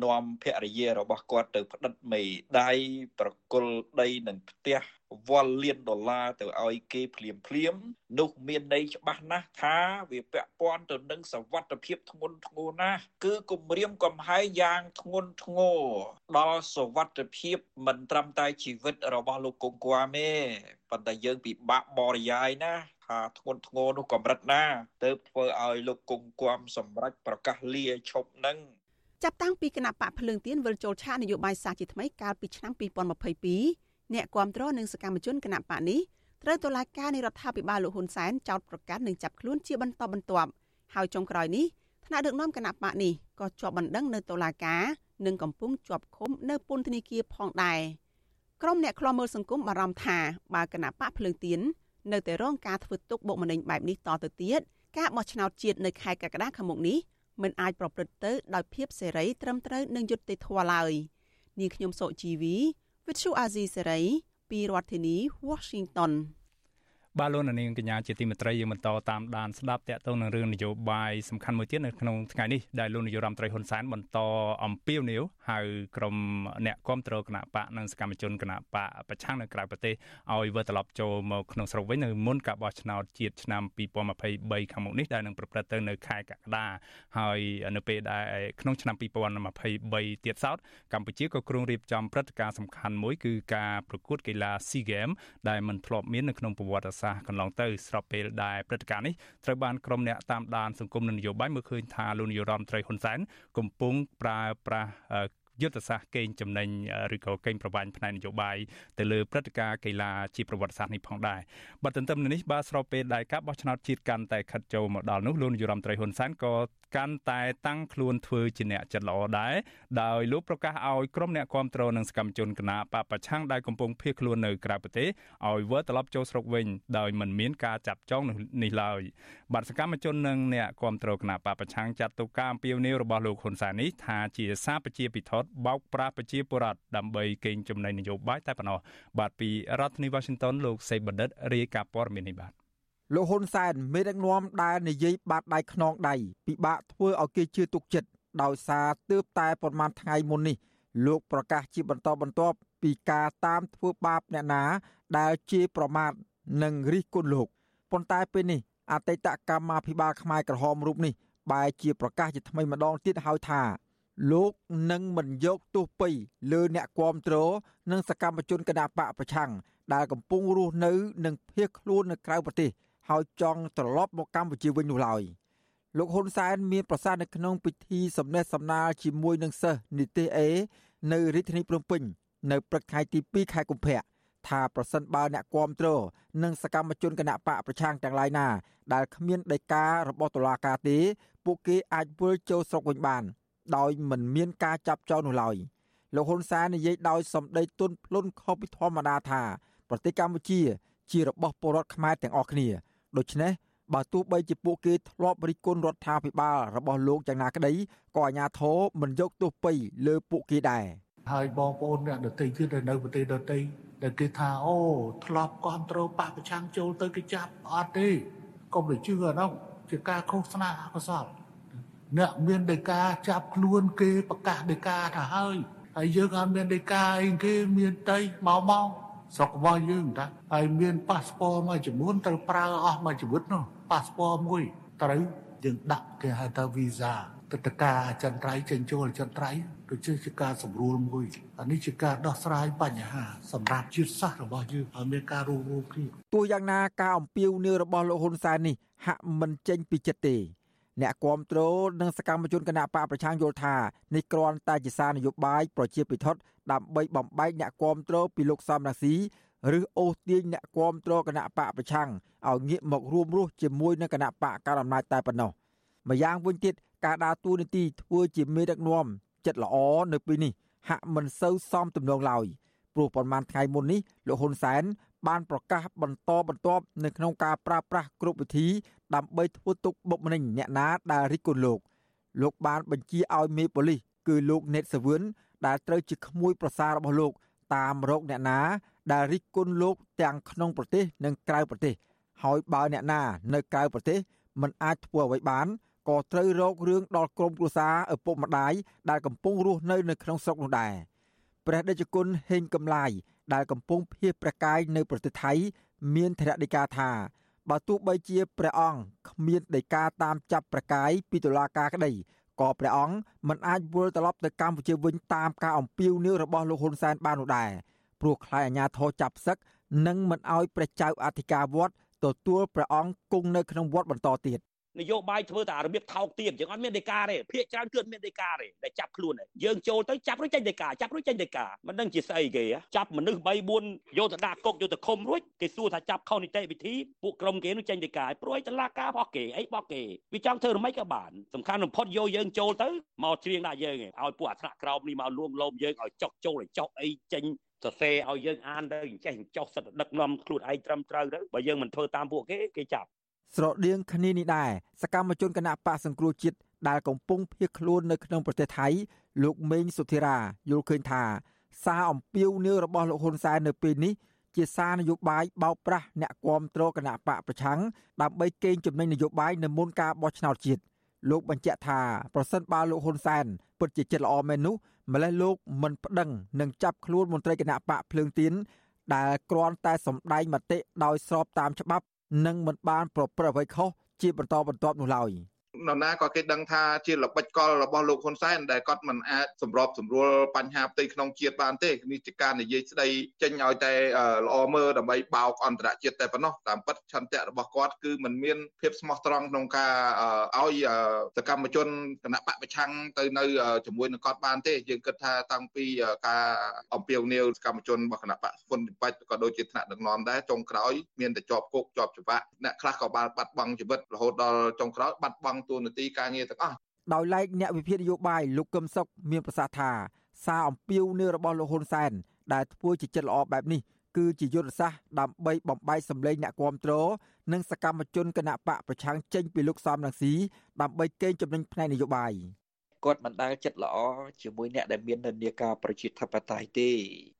នាំភរិយារបស់គាត់ទៅផ្តិតមេដៃប្រគល់ដីនឹងផ្ទះ វល់លានដុល្លារទៅឲ្យគេភ្លាមភ្លាម នោះមានន័យច្បាស់ណាស់ថាវាពាក់ព័ន្ធទៅនឹងសវត្ថភាពធ្ងន់ធ្ងរណាស់គឺគម្រាមកំហែងយ៉ាងធ្ងន់ធ្ងរដល់សវត្ថភាពមិនត្រឹមតែជីវិតរបស់លោកកុងគួមទេប៉ុន្តែយើងពិបាកបរិយាយណាថាធ្ងន់ធ្ងរនោះកម្រិតណាទៅធ្វើឲ្យលោកគង់គំសម្រេចប្រកាសលាឈប់នឹងចាប់តាំងពីគណៈបកភ្លើងទៀនវិលចូលឆាកនយោបាយសាសជាថ្មីកាលពីឆ្នាំ2022 អ្នកគាំទ្រនិងសកម្មជនគណៈបកនេះត្រូវតុលាការនៃរដ្ឋាភិបាលលោកហ៊ុនសែនចោទប្រកាន់និងចាប់ខ្លួនជាបន្តបន្ទាប់ហើយចុងក្រោយនេះថ្នាក់ដឹកនាំគណៈបកនេះក៏ជាប់បណ្ដឹងនៅតុលាការនិងកំពុងជាប់ឃុំនៅពន្ធនាគារផងដែរក្រុមអ្នកខ្លាំមើលសង្គមបារម្ភថាបើគណៈបកភ្លើងទៀននៅតែរងការធ្វើទុកបុកម្នេញបែបនេះតទៅទៀតការបោះឆ្នោតជាតិនៅខែកក្កដាខាងមុខនេះមិនអាចប្រព្រឹត្តទៅដោយភាពសេរីត្រឹមត្រូវនិងយុត្តិធម៌ឡើយនាងខ្ញុំសុជី វី With Chu Azizi សេរីពីរដ្ឋធានី Washington បាទលោកនាងកញ្ញាជាទីមេត្រីយើងបន្តតាមដានស្ដាប់តាក់ទងនឹងរឿងនយោបាយសំខាន់មួយទៀតនៅក្នុងថ្ងៃនេះដែលលោកនាយរដ្ឋមន្ត្រីហ៊ុនសែនបន្តអំពាវនាវហៅក្រុមអ្នកគាំទ្រគណៈបកនិងសកម្មជនគណៈបកប្រឆាំងនៅក្រៅប្រទេសឲ្យវិលត្រឡប់ចូលមកក្នុងស្រុកវិញនៅមុនការបោះឆ្នោតជាតិឆ្នាំ2023ខាងមុខនេះដែលនឹងប្រព្រឹត្តទៅនៅខែកក្កដាហើយនៅពេលដែលក្នុងឆ្នាំ2023ទៀតសោតកម្ពុជាក៏គ្រោងរៀបចំព្រឹត្តិការណ៍សំខាន់មួយគឺការប្រកួតកីឡា SEA Games ដែលមិនធ្លាប់មាននៅក្នុងប្រវត្តិសាស្ត្រកន្លងទៅស្របពេលដែលព្រឹត្តិការណ៍នេះត្រូវបានក្រុមអ្នកតាមដានសង្គមនិងនយោបាយមើលឃើញថាលោកនាយរដ្ឋមន្ត្រីហ៊ុនសែនកំពុងប្រើប្រាស់យុទ្ធសាស្ត្រកេងចំណេញឬក៏កេងប្រវ័ញ្ចផ្នែកនយោបាយទៅលើព្រឹត្តិការណ៍កីឡាជាប្រវត្តិសាស្ត្រនេះផងដែរបាទទន្ទឹមនឹងនេះបាទស្របពេលដែលការបោះឆ្នោតជាតិកាន់តែខិតចូលមកដល់នោះលោកនាយរដ្ឋមន្ត្រីហ៊ុនសែនក៏ កាន់តែតាំងខ្លួនធ្វើជាអ្នកចិត្តល្អដែរដោយលោកប្រកាសឲ្យក្រុមអ្នកគ្រប់គ្រងនិងសកម្មជនគណបកប្រឆាំងដែលកំពុងភៀសខ្លួននៅក្រៅប្រទេសឲ្យវិលត្រឡប់ចូលស្រុកវិញដោយមិនមានការចាប់ចងនេះឡើយបាទសកម្មជននិងអ្នកគ្រប់គ្រងគណបកប្រឆាំងចាត់ទុកការអំពាវនាវរបស់លោកហ៊ុនសែននេះថាជាសារប្រជាពិធដ្ឋបោកប្រាស់ប្រជាពលរដ្ឋដើម្បីកេងចំណេញនយោបាយតែប៉ុណ្ណោះបាទពីរដ្ឋធានី Washington លោកសេបណ្ឌិតរាយការណ៍ព័ត៌មាននេះបាទ លោកហ៊ុនសែនមេដឹកនាំដែលនិយាយបាតដៃខ្នងដៃពិបាកធ្វើឲ្យគេជឿទុកចិត្តដោយសារទើបតែប្រមាណថ្ងៃមុននេះ លោកប្រកាសជាបន្តបន្ទាប់ពីការតាមធ្វើបាបអ្នកណា ដែលជាប្រមាថនិងរិះគន់លោកប៉ុន្តែពេលនេះអតីតកម្មាភិបាលខ្មែរក្រហមរូបនេះបែរជាប្រកាសជាថ្មីម្ដងទៀតហើយថា លោកនឹងមិនយកទោសពីលើអ្នកគាំទ្រនិងសកម្មជនគណបកប្រឆាំងដែលកំពុងរស់នៅ និងភៀសខ្លួននៅក្រៅប្រទេស ហើយចង់ត្រឡប់មកកម្ពុជាវិញនោះឡើយលោកហ៊ុនសែនមានប្រសាសន៍នៅក្នុងពិធីសម្ដែងសម្ដាលជាមួយនឹងសិស្សនិទេសអេនៅរាជធានីភ្នំពេញនៅព្រឹកថ្ងៃទី2ខែកុម្ភៈថាប្រសិនបើអ្នកគាំទ្រនិងសកម្មជនគណៈបកប្រឆាំងទាំងឡាយណា ដែលគ្មានដីការបស់តុលាការទេ ពួកគេអាចវិលចូលស្រុកវិញបាន ដោយមិនមានការចាប់ចោលនោះឡើយលោកហ៊ុនសែននិយាយដោយសម្ដីទន់ភ្លន់ខុសពីធម្មតាថា ប្រទេសកម្ពុជា ជារបស់ពលរដ្ឋខ្មែរទាំងអស់គ្នា ដូច្នេះបើទោះបីជាពួកគេធ្លាប់រិះគន់រដ្ឋាភិបាលរបស់លោកយ៉ាងណាក្តីក៏អាជ្ញាធរមិនយកទោសពីលើពួកគេដែរហើយបងប្អូនអ្នកដទៃទៀតនៅប្រទេសដទៃដែលគេថាអូធ្លាប់គ្រប់គ្រងបកប្រឆាំងចូលទៅគេចាប់អត់ទេកុំទៅជឿអានោះជាការឃោសនាអកុសលអ្នកមានដីកាចាប់ខ្លួនគេប្រកាសដីកាទៅហើយហើយយើងអត់មានដីកាអីគេមានតីមកមក ស្រុករបស់យើងតាហើយមានប៉ាសពតមួយចំនួនត្រូវប្រើអស់មួយជីវិតនោះប៉ាសពតមួយត្រូវយើងដាក់គេហៅថាវីសាទឹកតកាចន្ទ្រៃចេញចូលចន្ទ្រៃដូចជាការសម្រួលមួយអានេះជាការដោះស្រាយបញ្ហាសម្រាប់ជាតិសាសន៍របស់យើងឲ្យមានការរួមរួមគ្នាទោះយ៉ាងណាការអំពាវនាវរបស់លោកហ៊ុនសែននេះហាក់មិនចេញពីចិត្តទេអ្នកគាំទ្រនិងសកម្មជនគណៈបកប្រឆាំងយល់ថានេះគ្រាន់តែជាសារនយោបាយប្រជាពិធដើ ម្បីបំបែកអ្នកគាំទ្រពីលោកសំរាស៊ីឬអូសទាញអ្នកគាំទ្រគណៈបកប្រឆាំងឲ្យងាកមករួមរស់ជាមួយនឹងគណៈបកកណ្ដាលអំណាចតែប៉ុណ្ណោះម្យ៉ាងវិញទៀតការដើរតួនាទីធ្វើជាមេដឹកនាំចិត្តល្អនៅពេលនេះហាក់មិនសូវសមទំនងឡើយព្រោះប្រហែលថ្ងៃមុននេះលោកហ៊ុនសែនបានប្រកាសបន្តបន្ទាប់នៅក្នុងការប្រើប្រាស់គ្រប់វិធីដើម្បីធ្វើទុកបុកម្នេញអ្នកណាដែលរិះគន់លោកលោកបានបញ្ជាឲ្យមេប៉ូលីសគឺលោកណេតសាវឿន ដែលត្រូវជាក្មួយប្រសាររបស់លោក តាមរកអ្នកណាដែលរិះគន់លោកទាំងក្នុងប្រទេសនិងក្រៅប្រទេស ហើយបើអ្នកណា នៅក្រៅប្រទេសមិនអាចធ្វើអ្វីបានក៏ត្រូវរករឿងដល់ក្រុមគ្រួសារឪពុកម្ដាយដែលកំពុងរស់នៅនៅក្នុងស្រុកនោះដែរព្រះដេចគុណហេងកំឡាយដែលកំពុងភៀសព្រះកាយនៅប្រទេសថៃ មានធរណីកាថាបើទោះបីជាព្រះអង្គគ្មានដីកាតាមចាប់ព្រះកាយពីតុលាការក្តី ក៏ព្រះអង្គមិនអាចវិលត្រឡប់ទៅកម្ពុជាវិញតាមការអំពាវនាវរបស់លោកហ៊ុនសែនបាននោះដែរព្រោះខ្លាចអាជ្ញាធរចាប់សឹកនិងមិនអោយព្រះចៅអធិការវត្តទទួលព្រះអង្គគង់នៅក្នុងវត្តបន្តទៀត នយោបាយធ្វើតែរបៀបថោកទាបយើងអត់មានដីកាទេភាកច្រើនគឺមានដីកាទេដែលចាប់ខ្លួនយើងចូលទៅចាប់រួចចេញដីកាចាប់រួចចេញដីកាមិនដឹងជាស្អីគេចាប់មនុស្ស3 4យកទៅដាក់គុកយកទៅឃុំរួចគេសួរថាចាប់ខុសនីតិវិធីពួកក្រុមគេនោះចេញដីកាព្រោះឲ្យតឡាការរបស់គេអីរបស់គេវាចង់ធ្វើរំេចក៏បានសំខាន់បំផុតយកយើងចូលទៅមកច្រៀងដាក់យើងឲ្យពួកអាថ្នាក់ក្រោមនេះមកលួងលោមយើងឲ្យចុកចូលឲ្យចុកអីចេញសរសេរឲ្យយើងអានទៅអញ្ចេះចុះសិតដឹកនាំខ្លួនឯងត្រឹមត្រូវទៅបើយើងមិនធ្វើតាមពួកគេគេចាប់ ស្រដៀងគ្នានេះដែរសកម្មជនគណៈបកសង្គ្រោះជាតិដែលកំពុងភៀសខ្លួននៅក្នុងប្រទេសថៃលោកមេងសុធិរាយល់ឃើញថាសារអំពាវនាវរបស់លោកហ៊ុនសែននៅពេលនេះជាសារនយោបាយបោកប្រាស់អ្នកគាំទ្រគណៈបកប្រឆាំងដើម្បីកេងចំណេញនយោបាយនៅមុនការបោះឆ្នោតជាតិលោកបញ្ជាក់ថាប្រសិនបើលោកហ៊ុនសែនពិតជាចិត្តល្អមែននោះម្លេះលោកមិនប្តឹងនឹងចាប់ខ្លួនមន្ត្រីគណៈបកភ្លើងទៀនដែលគ្រាន់តែសម្ដែងមតិដោយស្របតាមច្បាប់ និងមិនបានប្រព្រឹត្តអ្វីខុសជាបន្តបន្ទាប់នោះឡើយ។ នរណាក៏គេដឹងថាជាល្បិចកលរបស់លោកហ៊ុនសែនដែលគាត់មិនអាចសម្របសម្រួលបញ្ហាផ្ទៃក្នុងជាតិបានទេនេះជាការនិយាយស្ដីចេញឲ្យតែល្អមើលដើម្បីបោកអន្តរជាតិតែប៉ុណ្ណោះតាមពិតឆន្ទៈរបស់គាត់គឺมันមានភាពស្មោះត្រង់ក្នុងការឲ្យសកម្មជនគណៈបកប្រឆាំងទៅនៅជាមួយនឹងគាត់បានទេយើងគិតថាតាំងពីការអំពាវនាវសកម្មជនរបស់គណៈបកហ៊ុនបច្ចក៏ដូចជាថ្នាក់ដឹកនាំដែរចុងក្រោយមានតែជាប់គុកជាប់ច្បាប់អ្នកខ្លះក៏បានបាត់បង់ជីវិតរហូតដល់ចុងក្រោយបាត់បង់តួនាទីការងារទាំងអស់ដោយឡែកអ្នកវិភាគនយោបាយលោកកឹមសុខមានប្រសាសន៍ថាសារអំពាវនាវរបស់លោកហ៊ុនសែនដែលធ្វើជាចិត្តល្អបែបនេះគឺជាយុទ្ធសាស្ត្រដើម្បីបំបែកសម្លេងអ្នកគាំទ្រនិងសកម្មជនគណៈបកប្រឆាំងចេញពីលោកសំរងស៊ីដើម្បីកេងចំណេញផ្នែកនយោបាយ គាត់មិនដែលចិត្តល្អជាមួយអ្នកដែលមាននិន្នាការប្រជាធិបតេយ្យទេ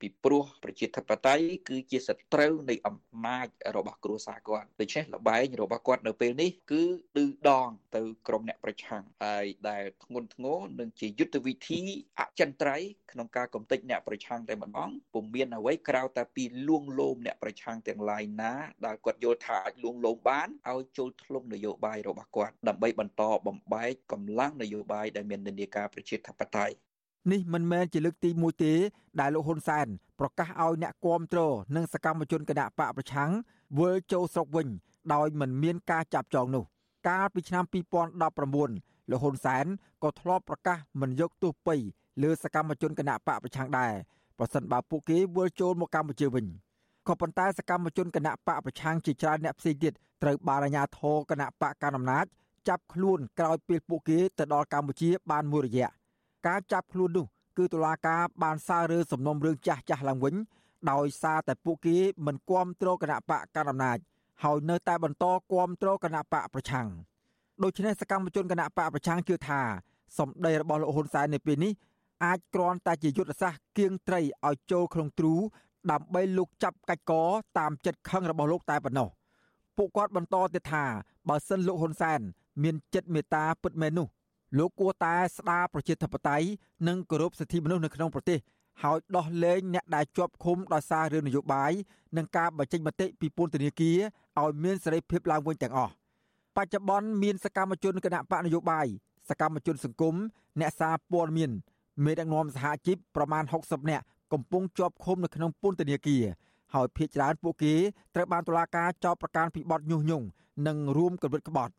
ពីព្រោះប្រជាធិបតេយ្យគឺជាសត្រូវនៃអំណាចរបស់គ្រួសារគាត់ដូច្នេះលបែងរបស់គាត់នៅពេលនេះគឺឌឺដងទៅក្រុមអ្នកប្រឆាំងហើយដែលធ្ងន់ធ្ងរនឹងជាយុទ្ធវិធីអចិន្ត្រៃយ៍ក្នុងការកំទេចអ្នកប្រឆាំងតែម្ដងពុំមានអ្វីក្រៅតែពីលួងលោមអ្នកប្រឆាំងទាំងឡាយណាដែលគាត់យល់ថាអាចលួងលោមបានឲ្យចូលធ្លុំនយោបាយរបស់គាត់ដើម្បីបន្តបំបែកកម្លាំងនយោបាយដែលមាននិន្នាការប្រជាធិបតេយ្យនេះមិនមែនជាលើកទី1ទេដែលលោកហ៊ុនសែនប្រកាសឲ្យអ្នកគាំទ្រនិងសកម្មជនគណៈបកប្រឆាំងវិលចូលស្រុកវិញដោយមិនមានការចាប់ចងនោះ កាលពីឆ្នាំ2019លោកហ៊ុនសែនក៏ធ្លាប់ប្រកាសមិនយកទោសពៃលើសកម្មជនគណៈបកប្រឆាំងដែរប្រសិនបើពួកគេវិលចូលមកកម្ពុជាវិញក៏ប៉ុន្តែសកម្មជនគណៈបកប្រឆាំងជាច្រើនអ្នកផ្សេងទៀតត្រូវបានអាជ្ញាធរគណៈបកកណ្ដាលអំណាច ចាប់ខ្លួនក្រោយពេលពួកគេទៅដល់កម្ពុជាបានមួយរយៈការចាប់ខ្លួននោះគឺតុលាការបានសាររើសំណុំរឿងចាស់ចាស់ឡើងវិញដោយសារតែពួកគេមិនគាំទ្រគណៈបកកណ្ដាលអំណាចហើយនៅតែបន្តគាំទ្រគណៈបកប្រឆាំងដូច្នេះសកម្មជនគណៈបកប្រឆាំងជឿថាសម្ដីរបស់លោកហ៊ុនសែននៅពេលនេះអាចគ្រាន់តែជាយុទ្ធសាស្ត្រគៀងត្រីឲ្យចូលក្នុងទ្រូដើម្បីលុកចាប់កាច់កតាមចិត្តខឹងរបស់លោកតែប៉ុណ្ណោះពួកគាត់បន្តទៀតថាបើសិនលោកហ៊ុនសែន មានចិត្តមេត្តាពិតមែននោះលោកគួរតែស្ដារប្រជាធិបតេយ្យនិងគោរពសិទ្ធិមនុស្សនៅក្នុងប្រទេសហើយដោះលែងអ្នកដែលជាប់ឃុំដោយសាររឿងនយោបាយនិងការបញ្ចេញមតិពីពន្ធនាគារឲ្យមានសេរីភាពឡើងវិញទាំងអស់បច្ចុប្បន្នមានសកម្មជនគណៈបកនយោបាយសកម្មជនសង្គមអ្នកសារព័ត៌មានមេដឹកនាំសហជីពប្រមាណ60នាក់កំពុងជាប់ឃុំនៅក្នុងពន្ធនាគារហើយភ ieck ច្រើនពួកគេត្រូវបានតុលាការចោទប្រកាន់ពីបទញុះញង់និងរួមគំនិតក្បត់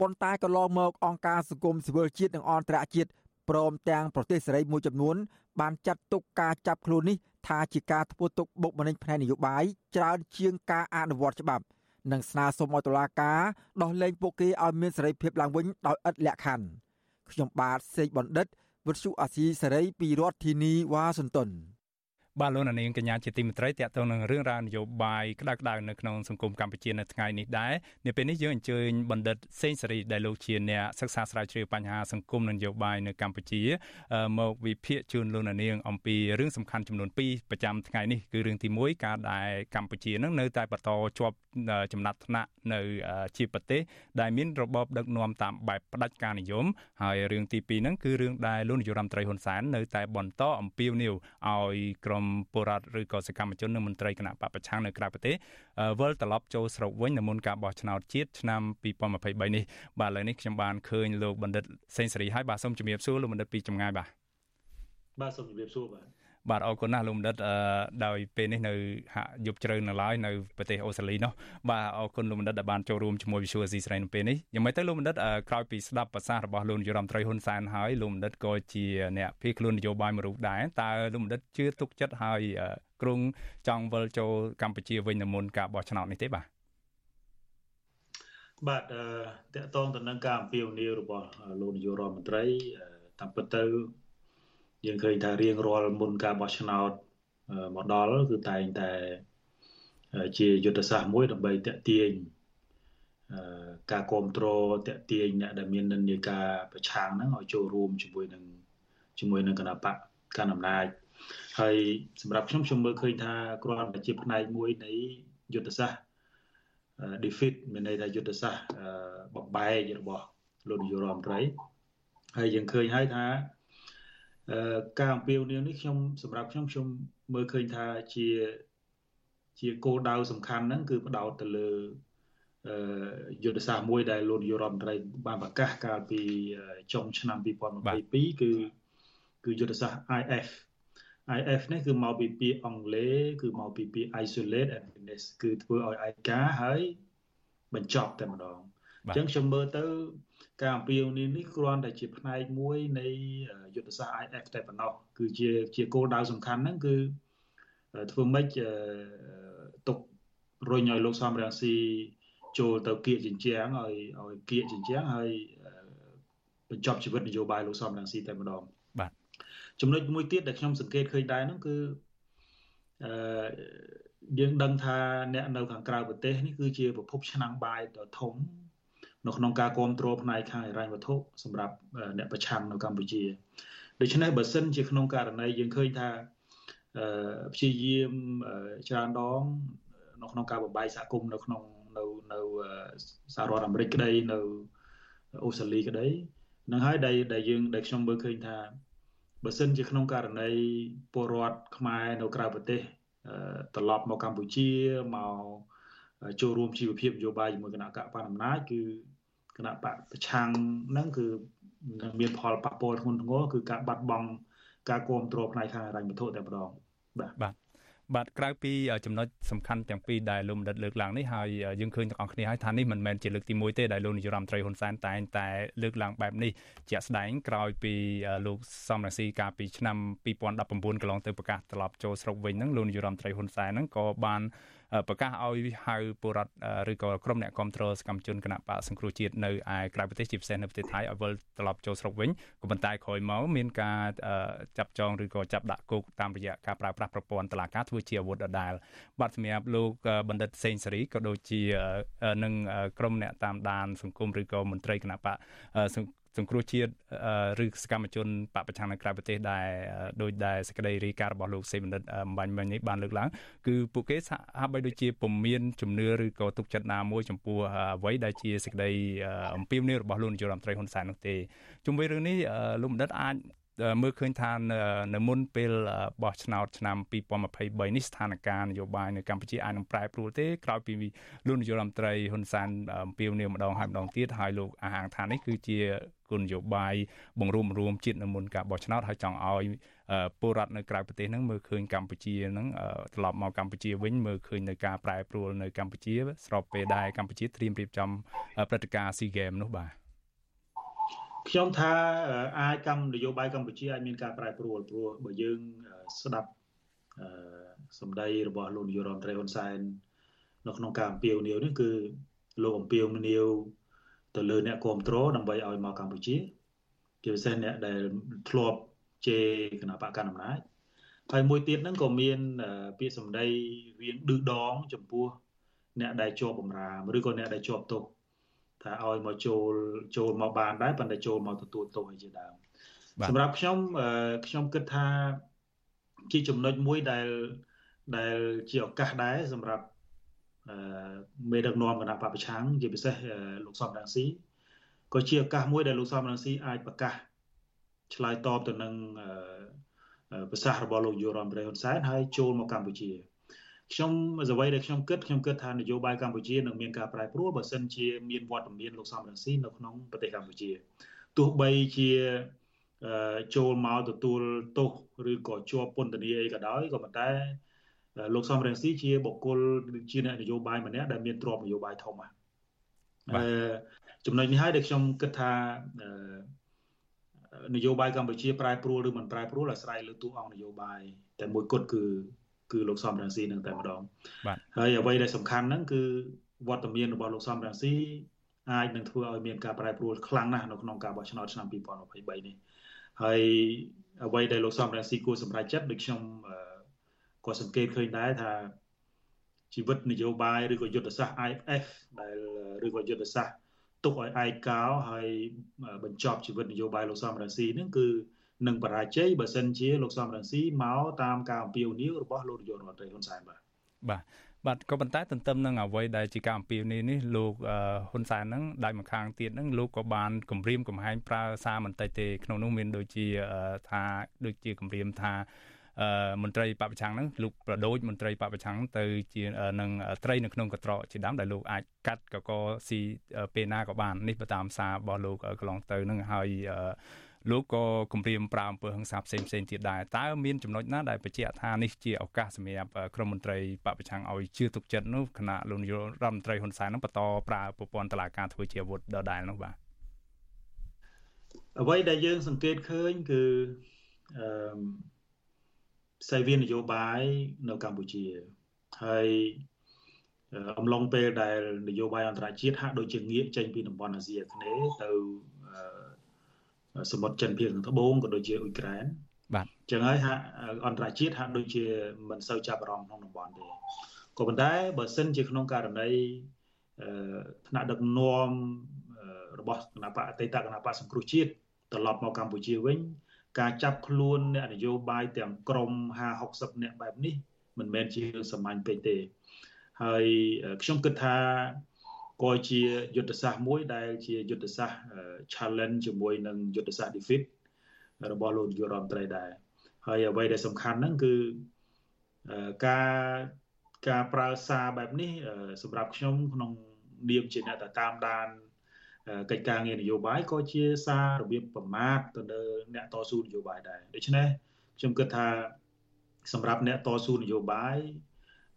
ប៉ុន្តែកន្លងមកអង្គការសង្គមស៊ីវិលជាតិនិងអន្តរជាតិព្រមទាំងប្រទេសសេរីមួយចំនួន បានចាត់ទុកការចាប់ខ្លួននេះថាជាការធ្វើទុកបុកម្នេញផ្នែកនយោបាយច្រើនជាងការអនុវត្តច្បាប់និងស្នើសុំឲ្យតុលាការដោះលែងពួកគេឲ្យមានសេរីភាពឡើងវិញដោយឥតលក្ខខណ្ឌខ្ញុំបាទសេកបណ្ឌិតវិទ្យុអាស៊ីសេរីពីរដ្ឋធានីវ៉ាស៊ីនតោន បាទលោកនាងកញ្ញាជាទីមេត្រីតកតងនឹងរឿងរ៉ាវនយោបាយក្តៅក្តៅនៅក្នុងសង្គមកម្ពុជានៅថ្ងៃនេះដែរនៅពេលនេះយើងអញ្ជើញបណ្ឌិតសេងសេរីដែលលោកជាអ្នកសិក្សាស្រាវជ្រាវបញ្ហាសង្គមនិងនយោបាយនៅកម្ពុជាមកវិភាគជូនលោកនាងអំពីរឿងសំខាន់ចំនួន2ប្រចាំថ្ងៃនេះគឺរឿងទី1ការដែលកម្ពុជានឹងនៅតែបន្តជាប់ចំណាត់ថ្នាក់នៅជាប្រទេសដែលមានរបបដឹកនាំតាមបែបផ្ដាច់ការនិយមហើយរឿងទី2ហ្នឹងគឺរឿងដែលលោកនាយរដ្ឋមន្ត្រីហ៊ុនសែននៅតែបន្តអំពាវនាវឲ្យក្រុមពលរដ្ឋឬក៏សកម្មជននិងមន្ត្រីគណៈបពប្រឆាំងនៅក្រៅប្រទេសវិលត្រឡប់ចូលស្រុកវិញនៅមុនការបោះឆ្នោតជាតិឆ្នាំ2023នេះបាទឥឡូវនេះខ្ញុំបានឃើញលោកបណ្ឌិតសេងសេរីហើយបាទសូមជំរាបសួរលោកបណ្ឌិតពីចម្ងាយបាទបាទសូមជំរាបសួរបាទ បាទអរគុណណាស់លោកបណ្ឌិតដោយពេលនេះនៅហាក់យប់ជ្រៅនៅឡើយនៅប្រទេសអូស្ត្រាលីនោះបាទអរគុណលោកបណ្ឌិតដែលបានចូលរួមជាមួយ Visual C ស្រីនៅពេលនេះយ៉ាងម៉េចទៅលោកបណ្ឌិតក្រោយពីស្ដាប់ប្រសាសន៍របស់លោកនាយរដ្ឋមន្ត្រីហ៊ុនសែនហើយលោកបណ្ឌិតក៏ជាអ្នកភៀសខ្លួននយោបាយមួយរូបដែរតើលោកបណ្ឌិតជឿទុកចិត្តហើយគ្រងចង់វិលចូលកម្ពុជាវិញនៅមុនការបោះឆ្នោតនេះទេបាទបាទតកតងទៅនឹងការអំពាវនាវរបស់លោកនាយករដ្ឋមន្ត្រីតាមពិតទៅ យើងឃើញថារៀងរាល់មុនការបោះឆ្នោតមកដល់គឺតែងតែជាយុទ្ធសាស្ត្រមួយដើម្បីតេទៀងការគ្រប់គ្រងតេទៀងអ្នកដែលមាននិន្នាការប្រឆាំងហ្នឹងឲ្យចូលរួមជាមួយនឹងជាមួយនឹងគណៈបកកណ្ដាលអំណាចហើយសម្រាប់ខ្ញុំខ្ញុំមើលឃើញថាគ្រាន់តែជាផ្នែកមួយនៃយុទ្ធសាស្ត្រ defeat មានន័យថាយុទ្ធសាស្ត្របំបែករបស់លោកនាយករដ្ឋមន្ត្រីហើយយើងឃើញហើយថា ការអំពាវនាវនេះខ្ញុំសម្រាប់ខ្ញុំខ្ញុំមើលឃើញថាជាជាគោលដៅសំខាន់ហ្នឹងគឺផ្ដោតទៅលើយុទ្ធសាស្ត្រមួយដែលលោកនាយករដ្ឋមន្ត្រីបានប្រកាសកាលពីចុងឆ្នាំ2022គឺគឺយុទ្ធសាស្ត្រ IF IF នេះគឺមកពីពាក្យអង់គ្លេសគឺមកពីពាក្យ isolate and finish គឺធ្វើឲ្យឯកាហើយបញ្ចប់តែម្ដងអញ្ចឹងខ្ញុំមើលទៅ ការអំពាវនាវនេះគ្រាន់តែជាផ្នែកមួយនៃយុទ្ធសាស្ត្រ IF តែប៉ុណ្ណោះគឺជាជាគោលដៅសំខាន់ហ្នឹងគឺធ្វើម៉េចទុករុញឲ្យលោកសំរងស៊ីចូលទៅគៀកចិញ្ចាំងឲ្យឲ្យគៀកចិញ្ចាំងហើយបញ្ចប់ជីវិតនយោបាយលោកសំរងស៊ីតែម្ដងបាទចំណុចមួយទៀតដែលខ្ញុំសង្កេតឃើញដែរហ្នឹងគឺអឺយើងដឹងថាអ្នកនៅខាងក្រៅប្រទេសនេះគឺជាប្រភពឆ្នាំងបាយដ៏ធំ នៅក្នុងការគ្រប់គ្រងផ្នែកខាងហិរញ្ញវត្ថុសម្រាប់អ្នកប្រឆាំងនៅកម្ពុជាដូច្នេះបើសិនជាក្នុងករណីយើងឃើញថាព្យាយាមច្រើនដងនៅក្នុងការបំបែកសហគមន៍នៅក្នុងនៅនៅសហរដ្ឋអាមេរិកក្តីនៅអូស្ត្រាលីក្តីនឹងហើយដែលដែលយើងដែលខ្ញុំមើលឃើញថាបើសិនជាក្នុងករណីពលរដ្ឋខ្មែរនៅក្រៅប្រទេសត្រឡប់មកកម្ពុជាមកចូលរួមជីវភាពនយោបាយជាមួយគណៈកបអំណាចគឺ គណៈបកប្រឆាំងហ្នឹងគឺនឹងមានផលប៉ះពាល់ធ្ងន់ធ្ងរគឺការបាត់បង់ការគ្រប់គ្រងផ្នែកខាងហិរញ្ញវត្ថុតែម្ដងបាទបាទបាទក្រៅពីចំណុចសំខាន់ទាំងពីរដែលលោកបណ្ឌិតលើកឡើងនេះហើយយើងឃើញទាំងអស់គ្នាហើយថានេះមិនមែនជាលើកទី1ទេដែលលោកនាយរដ្ឋមន្ត្រីហ៊ុនសែនតែងតែលើកឡើងបែបនេះជាក់ស្ដែងក្រោយពីលោកសំរងស៊ីកាលពីឆ្នាំ2019កន្លងទៅប្រកាសត្រឡប់ចូលស្រុកវិញហ្នឹងលោកនាយរដ្ឋមន្ត្រីហ៊ុនសែនហ្នឹងក៏បាន ប្រកាសឲ្យហៅពលរដ្ឋឬក៏ក្រុមអ្នកគ្រប់គ្រងសកម្មជនគណៈបកសង្គ្រោះជាតិនៅឯក្រៅប្រទេសជាពិសេសនៅប្រទេសថៃឲ្យវិលត្រឡប់ចូលស្រុកវិញក៏ប៉ុន្តែក្រោយមកមានការចាប់ចងឬក៏ចាប់ដាក់គុកតាមរយៈការប្រើប្រាស់ប្រព័ន្ធតុលាការធ្វើជាអាវុធដដែលបាទសម្រាប់លោកបណ្ឌិតសេងសេរីក៏ដូចជានឹងក្រុមអ្នកតាមដានសង្គមឬក៏មន្ត្រីគណៈបក សង្គ្រោះជាតិឬសកម្មជនបពប្រឆាំងនៅក្រៅប្រទេសដែលដោយដែលសេចក្តីរាយការណ៍របស់លោកសេបណ្ឌិតអំបញ្ញមិញនេះបានលើកឡើងគឺពួកគេហាក់បីដូចជាពុំមានជំនឿឬក៏ទុកចិត្តណាមួយចំពោះអ្វីដែលជាសេចក្តីអំពាវនាវរបស់លោកនាយករដ្ឋមន្ត្រីហ៊ុនសែននោះទេជុំវិញរឿងនេះលោកបណ្ឌិតអាច មើលឃើញថានៅមុនពេលបោះឆ្នោតឆ្នាំ2023នេះស្ថានភាពនយោបាយនៅកម្ពុជាអាចនឹងប្រែប្រួលទេក្រោយពីលោកនាយករដ្ឋមន្ត្រីហ៊ុនសែនអំពាវនាវម្ដងហើយម្ដងទៀតហើយលោកអាហាងថានេះគឺជាគោលនយោបាយបង្រួមរួមជាតិនៅមុនការបោះឆ្នោតហើយចង់ឲ្យពលរដ្ឋនៅក្រៅប្រទេសហ្នឹងមើលឃើញកម្ពុជាហ្នឹងត្រឡប់មកកម្ពុជាវិញមើលឃើញនៅការប្រែប្រួលនៅកម្ពុជាស្របពេលដែលកម្ពុជាត្រៀមរៀបចំព្រឹត្តិការណ៍ SEA Games នោះបាទ ខ្ញុំថាអាចកម្មនយោបាយកម្ពុជាអាចមានការប្រែប្រួលព្រោះបើយើងស្ដាប់សម្ដីរបស់លោកនាយករដ្ឋមន្ត្រីហ៊ុនសែននៅក្នុងការអំពាវនាវនេះគឺលោកអំពាវនាវទៅលើអ្នកគ្រប់គ្រងដើម្បីឲ្យមកកម្ពុជាជាពិសេសអ្នកដែលធ្លាប់ជេរគណៈបកកណ្ដាលអំណាចហើយមួយទៀតហ្នឹងក៏មានពាក្យសម្ដីរៀងឌឺដងចំពោះអ្នកដែលជាប់បំរាមឬក៏អ្នកដែលជាប់ទោស ថាឲ្យមកចូលចូលមកបានដែរប៉ុន្តែចូលមកទទួលទោសឲ្យជាដើមសម្រាប់ខ្ញុំខ្ញុំគិតថាជាចំណុចមួយដែលដែលជាឱកាសដែរសម្រាប់មេដឹកនាំគណៈបពប្រឆាំងជាពិសេសលោកសំរងស៊ីក៏ជាឱកាសមួយដែលលោកសំរងស៊ីអាចប្រកាសឆ្លើយតបទៅនឹងប្រសាសន៍របស់លោកយុរដ្ឋមន្ត្រីហ៊ុនសែនហើយចូលមកកម្ពុជា ខ្ញុំអ្វីដែលខ្ញុំគិតខ្ញុំគិតថានយោបាយកម្ពុជានឹងមានការប្រែប្រួលបើសិនជាមានវត្តមានលោកសំរងស៊ីនៅក្នុងប្រទេសកម្ពុជាទោះបីជាចូលមកទទួលទោសឬក៏ជាប់ពន្ធនាគារអីក៏ដោយក៏ប៉ុន្តែលោកសំរងស៊ីជាបុគ្គលជាអ្នកនយោបាយម្នាក់ដែលមានទ្រព្យនយោបាយធំបាទចំណុចនេះហើយដែលខ្ញុំគិតថានយោបាយកម្ពុជាប្រែប្រួលឬមិនប្រែប្រួលអាស្រ័យលើទូអង្គនយោបាយតែមួយគត់គឺ គឺលោកសំរងស៊ីនឹងតែម្ដងបាទហើយអ្វីដែលសំខាន់ហ្នឹងគឺវត្តមានរបស់លោកសំរងស៊ីអាចនឹងធ្វើឲ្យមានការប្រែប្រួលខ្លាំងណាស់នៅក្នុងការបោះឆ្នោតឆ្នាំ2023នេះហើយអ្វីដែលលោកសំរងស៊ីគួរសម្រេចចិត្តដូចខ្ញុំក៏សង្កេតឃើញដែរថាជីវិតនយោបាយឬក៏យុទ្ធសាស្ត្រ IFF ដែលឬក៏យុទ្ធសាស្ត្រទុកឲ្យឯកកោហើយបញ្ចប់ជីវិតនយោបាយលោកសំរងស៊ីហ្នឹងគឺ នឹងបរាជ័យបើសិនជាលោកសំរងស៊ីមកតាមការអំពាវនាវរបស់លោកនាយករដ្ឋមន្ត្រីហ៊ុនសែនបាទបាទបាទក៏ប៉ុន្តែទន្ទឹមនឹងអ្វីដែលជាការអំពាវនាវនេះលោកហ៊ុនសែនហ្នឹងដៃម្ខាងទៀតហ្នឹងលោកក៏បានគម្រាមកំហែងប្រើសារមិនតិចទេក្នុងនោះមានដូចជាថាដូចជាគម្រាមថាអឺមន្ត្រីបពប្រឆាំងហ្នឹងលោកប្រដូចមន្ត្រីបពប្រឆាំងទៅជានឹងត្រីនៅក្នុងកត្រកជាដើមដែលលោកអាចកាត់កកស៊ីពេលណាក៏បាននេះបើតាមសាររបស់លោកកន្លងទៅហ្នឹងហើយ លោកក៏គម្រាមប្រាអំពើហិង្សាផ្សេងផ្សេងទៀតដែរតើមានចំណុចណាដែលបញ្ជាក់ថានេះជាឱកាសសម្រាប់ក្រមមន្ត្រីបពប្រឆាំងឲ្យជឿទុកចិត្តនោះគណៈលោកនាយករដ្ឋមន្ត្រីហ៊ុនសែននឹងបន្តប្រើប្រព័ន្ធតឡាការធ្វើជាអាវុធដដែលនោះបាទអ្វីដែលយើងសង្កេតឃើញគឺអឺផ្សាយវានយោបាយនៅកម្ពុជាហើយអំឡុងពេលដែលនយោបាយអន្តរជាតិហាក់ដូចជាងាកចេញពីតំបន់អាស៊ីអាគ្នេយ៍ទៅ សមុទ្រចិនភាគខាងត្បូងក៏ដូចជាអ៊ុយក្រែនបាទអញ្ចឹងហើយហាក់អន្តរជាតិហាក់ដូចជាមិនសូវចាប់អារម្មណ៍ក្នុងតំបន់ទេក៏ប៉ុន្តែបើសិនជាក្នុងករណីថ្នាក់ដឹកនាំរបស់គណៈបកអតីតគណៈបកសង្គ្រោះជាតិត្រឡប់មកកម្ពុជាវិញ ការចាប់ខ្លួនអ្នកនយោបាយទាំងក្រម50 60នាក់បែបនេះមិនមែនជារឿងសាមញ្ញពេកទេហើយខ្ញុំគិតថា ក៏ជាយុទ្ធសាស្ត្រមួយដែលជាយុទ្ធសាស្ត្រ challenge ជាមួយនឹងយុទ្ធសាស្ត្រ defeat របស់លោកនាយករដ្ឋមន្ត្រីដែរហើយអ្វីដែលសំខាន់ហ្នឹងគឺការការប្រើសារបែបនេះសម្រាប់ខ្ញុំក្នុងនាមជាអ្នកតាមដានកិច្ចការងារនយោបាយក៏ជាសាររបៀបប្រមាថទៅលើអ្នកតស៊ូនយោបាយដែរដូច្នេះខ្ញុំគិតថាសម្រាប់អ្នកតស៊ូនយោបាយ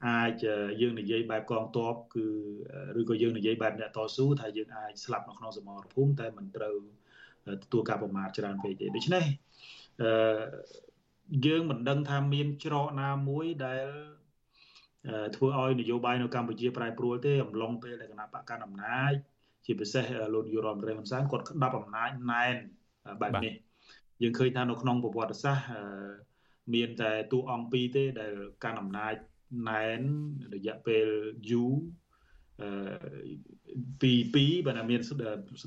អាចយើងនិយាយបែបកងទ័ពគឺឬក៏យើងនិយាយបែបអ្នកតស៊ូថាយើងអាចស្លាប់នៅក្នុងសមរភូមិតែមិនត្រូវទទួលការប្រមាថច្រើនពេកទេដូច្នេះអឺយើងមិនដឹងថាមានច្រកណាមួយដែលធ្វើឲ្យនយោបាយនៅកម្ពុជាប្រែប្រួលទេអំឡុងពេលដែលគណៈបកកណ្ដាលអំណាចជាពិសេសលោកនាយរដ្ឋមន្ត្រីហ៊ុនសែនគាត់ក្តាប់អំណាចណែនបែបនេះយើងឃើញថានៅក្នុងប្រវត្តិសាស្ត្រមានតែតួអង្គពីរទេដែលកាន់អំណាច ណែនរយៈពេលយូរអឺពីពីបើណាមានស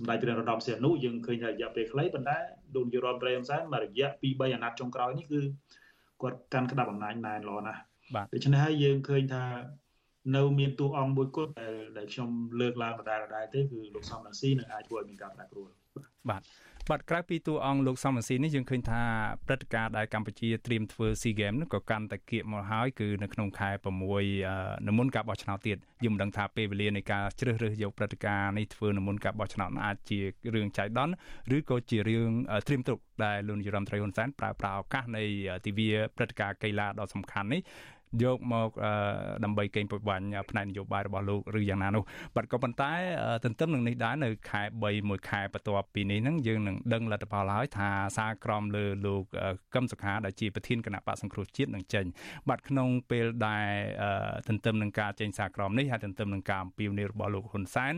ម្ដេចព្រះនរោត្តមសីហនុយើងឃើញថារយៈពេលខ្លីប៉ុន្តែលោកនាយរដ្ឋមន្ត្រីហ៊ុនសែនមករយៈ2 3អាណត្តិចុងក្រោយនេះគឺគាត់កាន់ក្តាប់អំណាចណែនល្អណាស់ដូច្នេះហើយយើងឃើញថានៅមានតួអង្គមួយគត់ដែលដែលខ្ញុំលើកឡើងដដែលដដែលទេគឺលោកសំរងស៊ីនឹងអាចធ្វើឲ្យមានការប្រែប្រួលបាទ បាទក្រៅពីតួអង្គលោកសំរងស៊ីនេះយើងឃើញថាព្រឹត្តិការណ៍ដែលកម្ពុជាត្រៀមធ្វើ SEA Games នោះក៏កាន់តែគៀកមកហើយគឺនៅក្នុងខែ6នៅមុនការបោះឆ្នោតទៀតយើងមិនដឹងថាពេលវេលានៃការជ្រើសរើសយកព្រឹត្តិការណ៍នេះធ្វើនៅមុនការបោះឆ្នោតអាចជារឿងចៃដន្យឬក៏ជារឿងត្រៀមទុកដែលលោកនាយរដ្ឋមន្ត្រីហ៊ុនសែនប្រើប្រាស់ឱកាសនៃទិវាព្រឹត្តិការណ៍កីឡាដ៏សំខាន់នេះ យកមកដើម្បីកេងប្រវ័ញ្ចផ្នែកនយោបាយរបស់លោកឬយ៉ាងណានោះបាទក៏ប៉ុន្តែទន្ទឹមនឹងនេះដែរនៅខែ3មួយខែបន្ទាប់ពីនេះហ្នឹងយើងនឹងដឹងលទ្ធផលហើយថាសារក្រមលើលោកកឹមសុខាដែលជាប្រធានគណៈបកសង្គ្រោះជាតិនឹងចេញបាទក្នុងពេលដែលទន្ទឹមនឹងការចេញសារក្រមនេះហើយទន្ទឹមនឹងការអំពាវនាវរបស់លោកហ៊ុនសែន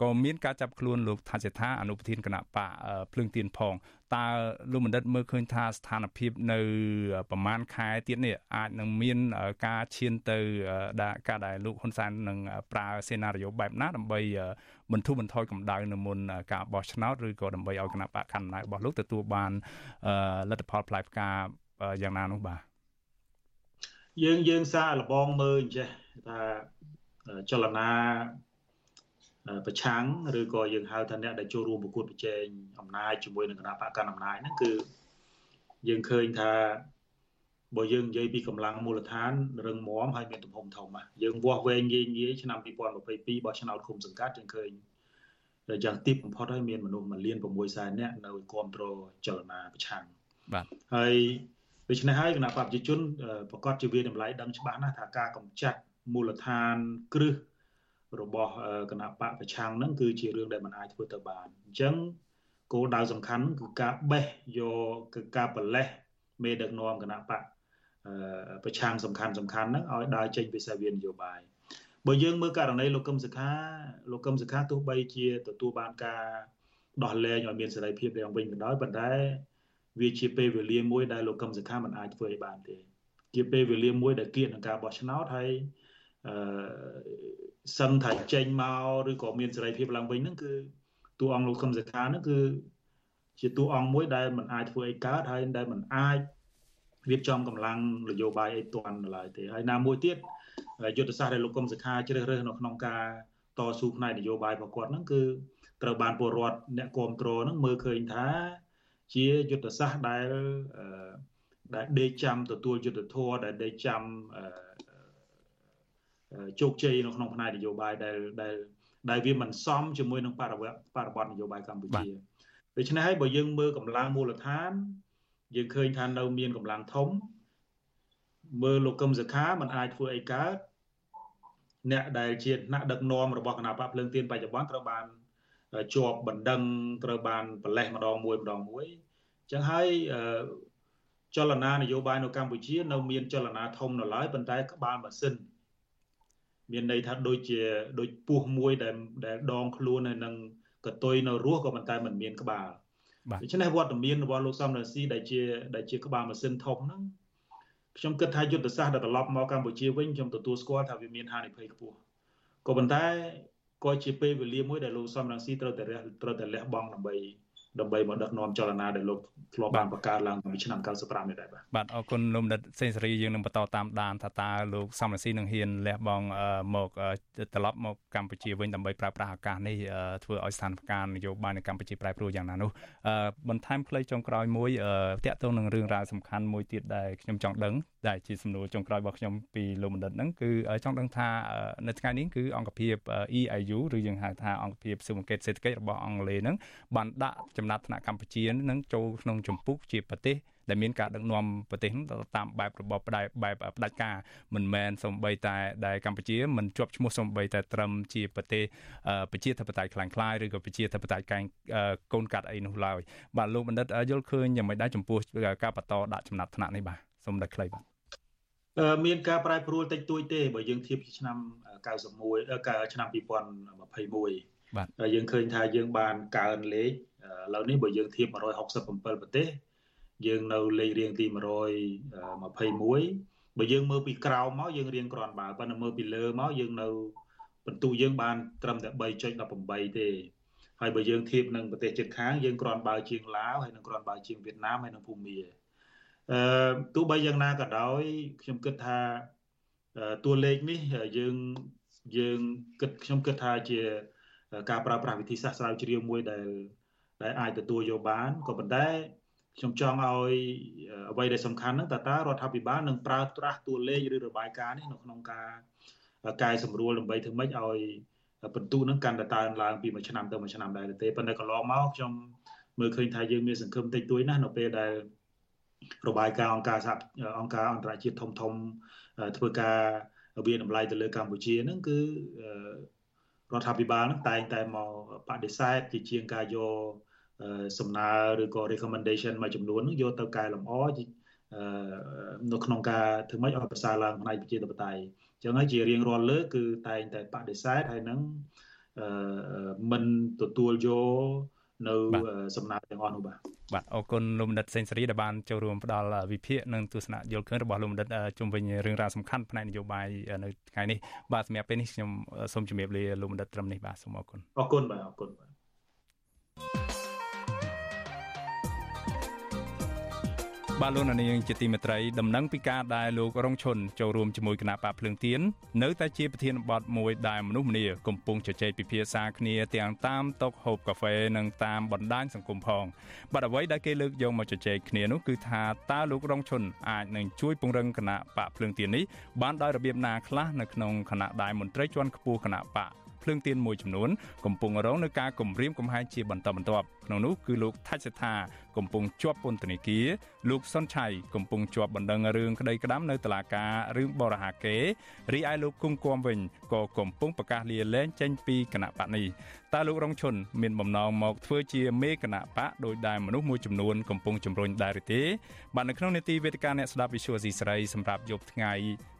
ក៏មានការចាប់ខ្លួនលោកថាសេថាអនុប្រធានគណៈបកភ្លើងទៀនផងតើលោកបណ្ឌិតមើលឃើញថាស្ថានភាពនៅប្រហែលខែទៀតនេះអាចនឹងមានការឈានទៅដាក់ការដែលលោកហ៊ុនសែននឹងប្រើសេណារីយ៉ូបែបណាដើម្បីបន្ធូរបន្ថយកម្ដៅនៅមុនការបោះឆ្នោតឬក៏ដើម្បីឲ្យគណៈបកកណ្ដាលរបស់លោកទទួលបានលទ្ធផលផ្លែផ្កាយ៉ាងណានោះបាទយើងយើងសារលបងមើលអញ្ចេះថាចលនា ប្រឆាំងឬក៏យើងហៅថាអ្នកដែលចូលរួមប្រកួតប្រជែងអំណាចជាមួយនឹងគណៈបកកណ្ដាលអំណាចហ្នឹងគឺយើងឃើញថាបើយើងនិយាយពីកម្លាំងមូលដ្ឋានរឹងមាំហើយមានទំហំធំយើងវាស់វែងងាយងាយឆ្នាំ2022បោះឆ្នោតឃុំសង្កាត់យើងឃើញយ៉ាងទីបំផុតហើយមានមនុស្ស1លាន6សែននាក់នៅគ្រប់គ្រងចលនាប្រឆាំងបាទហើយដូច្នេះហើយគណៈបព្វជិជនប្រកាសជាវាតម្លៃដឹងច្បាស់ណាស់ថាការកម្ចាត់មូលដ្ឋានគ្រឹះ របស់គណៈបកប្រឆាំងហ្នឹងគឺជារឿងដែលមិនអាចធ្វើទៅបានអញ្ចឹងគោលដៅសំខាន់គឺការបេះយកគឺការបលេះមេដឹកនាំគណៈបកប្រឆាំងសំខាន់សំខាន់ហ្នឹងឲ្យដើរចេញពីសាវានយោបាយបើយើងមើលករណីលោកកឹមសុខាលោកកឹមសុខាទោះបីជាទទួលបានការដោះលែងឲ្យមានសេរីភាពយ៉ាងវិញក៏ដោយប៉ុន្តែវាជាពេលវេលាមួយដែលលោកកឹមសុខាមិនអាចធ្វើឲ្យបានទេជាពេលវេលាមួយដែលគៀកនឹងការបោះឆ្នោតហើយអឺ សឹងថាចេញមកឬក៏មានសេរីភាពឡើងវិញហ្នឹងគឺតួអង្គលោកខឹមសខាហ្នឹងគឺជាតួអង្គមួយដែលមិនអាចធ្វើអីកើតហើយដែលមិនអាចរៀបចំកម្លាំងនយោបាយអីទាន់ឡើយទេហើយណាមួយទៀតយុទ្ធសាស្ត្រដែលលោកកុំសុខាជ្រើសរើសនៅក្នុងការតស៊ូផ្នែកនយោបាយរបស់គាត់ហ្នឹងគឺត្រូវបានពលរដ្ឋអ្នកគ្រប់គ្រងហ្នឹងមើលឃើញថា ជាយុទ្ធសាស្ត្រដែលដែលដេកចាំទទួលយុទ្ធធរដែលដេកចាំ ជោគជ័យនៅក្នុងផ្នែកនយោបាយដែលដែលដែលវាមិនសមជាមួយនឹងបរិបទបរិបទនយោបាយកម្ពុជាដូច្នេះហើយបើយើងមើលកម្លាំងមូលដ្ឋាន យើងឃើញថានៅមានកម្លាំងធំមើលលោកកឹមសុខាមិនអាចធ្វើអីកើតអ្នកដែលជាថ្នាក់ដឹកនាំរបស់គណៈបកភ្លើងទៀនបច្ចុប្បន្នត្រូវបានជាប់បណ្ដឹងត្រូវបានប្រលេះម្ដងមួយម្ដងមួយអញ្ចឹងហើយចលនានយោបាយនៅកម្ពុជា នៅមានចលនាធំនៅឡើយប៉ុន្តែក្បាលម៉ាស៊ីន មានន័យថាដូចជាដូចពស់មួយដែលដែលដងខ្លួនហើយនឹងកតុយនៅរស់ក៏ប៉ុន្តែមិនមានក្បាលដូច្នេះវត្តមានរបស់លោកសំរងស៊ីដែលជាដែលជាក្បាលម៉ាស៊ីនធំហ្នឹងខ្ញុំគិតថាយុទ្ធសាស្ត្រដែលត្រឡប់មកកម្ពុជាវិញខ្ញុំទទួលស្គាល់ថាវាមានហានិភ័យខ្ពស់ក៏ប៉ុន្តែក៏ជាពេលវេលាមួយដែលលោកសំរងស៊ីត្រូវតែត្រូវតែលះបង់ដើម្បី ដើម្បីមកដឹកនាំចលនាដែលលោកធ្លាប់បានបង្កើតឡើងពីឆ្នាំ95នេះដែរបាទបាទអរគុណលោកដិតសេងសេរីយើងនឹងបន្តតាមដានថាតើលោកសំរងស៊ីនឹងហ៊ានលះបង់មកត្រឡប់មកកម្ពុជាវិញដើម្បីប្រើប្រាស់ឱកាសនេះធ្វើឲ្យស្ថានភាពនយោបាយនៅកម្ពុជាប្រែប្រួលយ៉ាងណានោះបន្ថែមខ្លីចុងក្រោយមួយតាក់ទងនឹងរឿងរ៉ាវសំខាន់មួយទៀតដែលខ្ញុំចង់ដឹងដែលជាសំណួរចុងក្រោយរបស់ខ្ញុំពីលោកបណ្ឌិតហ្នឹងគឺចង់ដឹងថានៅថ្ងៃនេះគឺអង្គភាព EIU ឬយើងហៅថាអង្គភាពស៊ើបអង្កេតសេដ្ឋកិច្ចរបស់អង់គ្លេសហ្នឹងបានដាក់ចំណាត់ថ្នាក់កម្ពុជានឹងចូលក្នុងចម្ពោះជាប្រទេសដែលមានការដឹកនាំប្រទេសតាមបែបរបបផ្ដាច់បែបផ្ដាច់ការមិនមែនសំបីតែដែលកម្ពុជាមិនជាប់ឈ្មោះសំបីតែត្រឹមជាប្រទេសប្រជាធិបតេយ្យខ្លាំងខ្លាយឬក៏ប្រជាធិបតេយ្យកែងកូនកាត់អីនោះឡើយបាទលោកបណ្ឌិតយល់ឃើញយ៉ាងម៉េចដែរចំពោះការបន្តដាក់ចំណាត់ថ្នាក់នេះបាទសូមតែខ្លីបាទមានការប្រែប្រួលតិចតួចទេបើយើងធៀបឆ្នាំ91ឆ្នាំ2021 បាទយើងឃើញថាយើងបានកើនលេខឥឡូវនេះបើយើងធៀប167ប្រទេសយើងនៅលេខរៀងទី121បើយើងមើលពីក្រោមមកយើងរៀងក្រាន់បើប៉ុន្តែមើលពីលើមកយើងនៅបន្ទុយើងបានត្រឹមតែ3.18ទេហើយបើយើងធៀបនឹងប្រទេសជិតខាងយើងក្រាន់បើជាងឡាវហើយនឹងក្រាន់បើជាងវៀតណាមហើយនឹងភូមាអឺទោះបីយ៉ាងណាក៏ដោយខ្ញុំគិតថាតួលេខនេះយើងយើងគិតខ្ញុំគិតថាជា ការប្រើប្រាស់វិធីសាស្ត្រស្រាវជ្រាវមួយដែលដែលអាចទទួលយកបានក៏ប៉ុន្តែខ្ញុំចង់ឲ្យអ្វីដែលសំខាន់ហ្នឹងតើតើរដ្ឋាភិបាលនឹងប្រើប្រាស់តួលេខឬរបាយការណ៍នេះនៅក្នុងការកែសម្រួលដើម្បីធ្វើម៉េចឲ្យបន្ទុកហ្នឹងកាន់តែកើនឡើងពីមួយឆ្នាំទៅមួយឆ្នាំដែរទេប៉ុន្តែកន្លងមកខ្ញុំមើលឃើញថាយើងមានសង្ឃឹមតិចតួចណាស់នៅពេលដែលរបាយការណ៍អង្គការសហអង្គការអន្តរជាតិធំធំធ្វើការវាតម្លៃទៅលើកម្ពុជាហ្នឹងគឺ រដ្ឋាភិបាលហ្នឹងតែងតែមកបដិសេធជាជាងការយកសំណើឬក៏ recommendation មួយចំនួនហ្នឹងយកទៅកែលម្អនៅក្នុងការធ្វើម៉េចឲ្យប្រសើរឡើងផ្នែកប្រជាធិបតេយ្យអញ្ចឹងហើយជារៀងរាល់លើកគឺតែងតែបដិសេធហើយនឹងមិនទទួលយក នៅសំណើទាំងអស់នោះបាទបាទអរគុណលោកបណ្ឌិតសេងសេរីដែលបានចូលរួមផ្ដល់វិភាគនិងទស្សនៈយល់ឃើញរបស់លោកបណ្ឌិតជុំវិញរឿងរ៉ាវសំខាន់ផ្នែកនយោបាយនៅថ្ងៃនេះបាទសម្រាប់ពេលនេះខ្ញុំសូមជម្រាបលាលោកបណ្ឌិតត្រឹមនេះបាទសូមអរគុណអរគុណបាទអរគុណបាទ បាទលោកនាងជាទីមេត្រីដំណឹងពីការដែលលោករងឈុនចូលរួមជាមួយគណៈបកភ្លើងទៀននៅតែជាប្រធានបទមួយដែលមនុស្សម្នាកំពុងជជែកពិភាក្សាគ្នាទាំងតាមតុហូបកាហ្វេនិងតាមបណ្ដាញសង្គមផងបាទអ្វីដែលគេលើកយកមកជជែកគ្នានោះគឺថាតើលោករងឈុនអាចនឹងជួយពង្រឹងគណៈបកភ្លើងទៀននេះបានដោយរបៀបណាខ្លះនៅក្នុងគណៈដែលមន្ត្រីជាន់ខ្ពស់គណៈបកភ្លើងទៀនមួយចំនួនកំពុងរងនឹងការគំរាមកំហែងជាបន្តបន្ទាប់ក្នុងនោះគឺលោកថាច់សេដ្ឋា កំពុងជាប់ពន្ធនាគារលោកសុនឆៃកំពុងជាប់បណ្ដឹងរឿងក្តីក្តាំនៅតុលាការរឿងបរិហាកេរីឯលោកគង់គំវិញក៏កំពុងប្រកាសលាលែងចេញពីគណៈបកនេះតើលោករងឈុនមានបំណងមកធ្វើជាមេគណៈបកដោយដែលមនុស្សមួយចំនួនកំពុងជំរុញដែរឬទេបាទនៅក្នុងនេតិវេទិកាអ្នកស្ដាប់វិសុវស៊ីស្រីសម្រាប់យប់ថ្ងៃ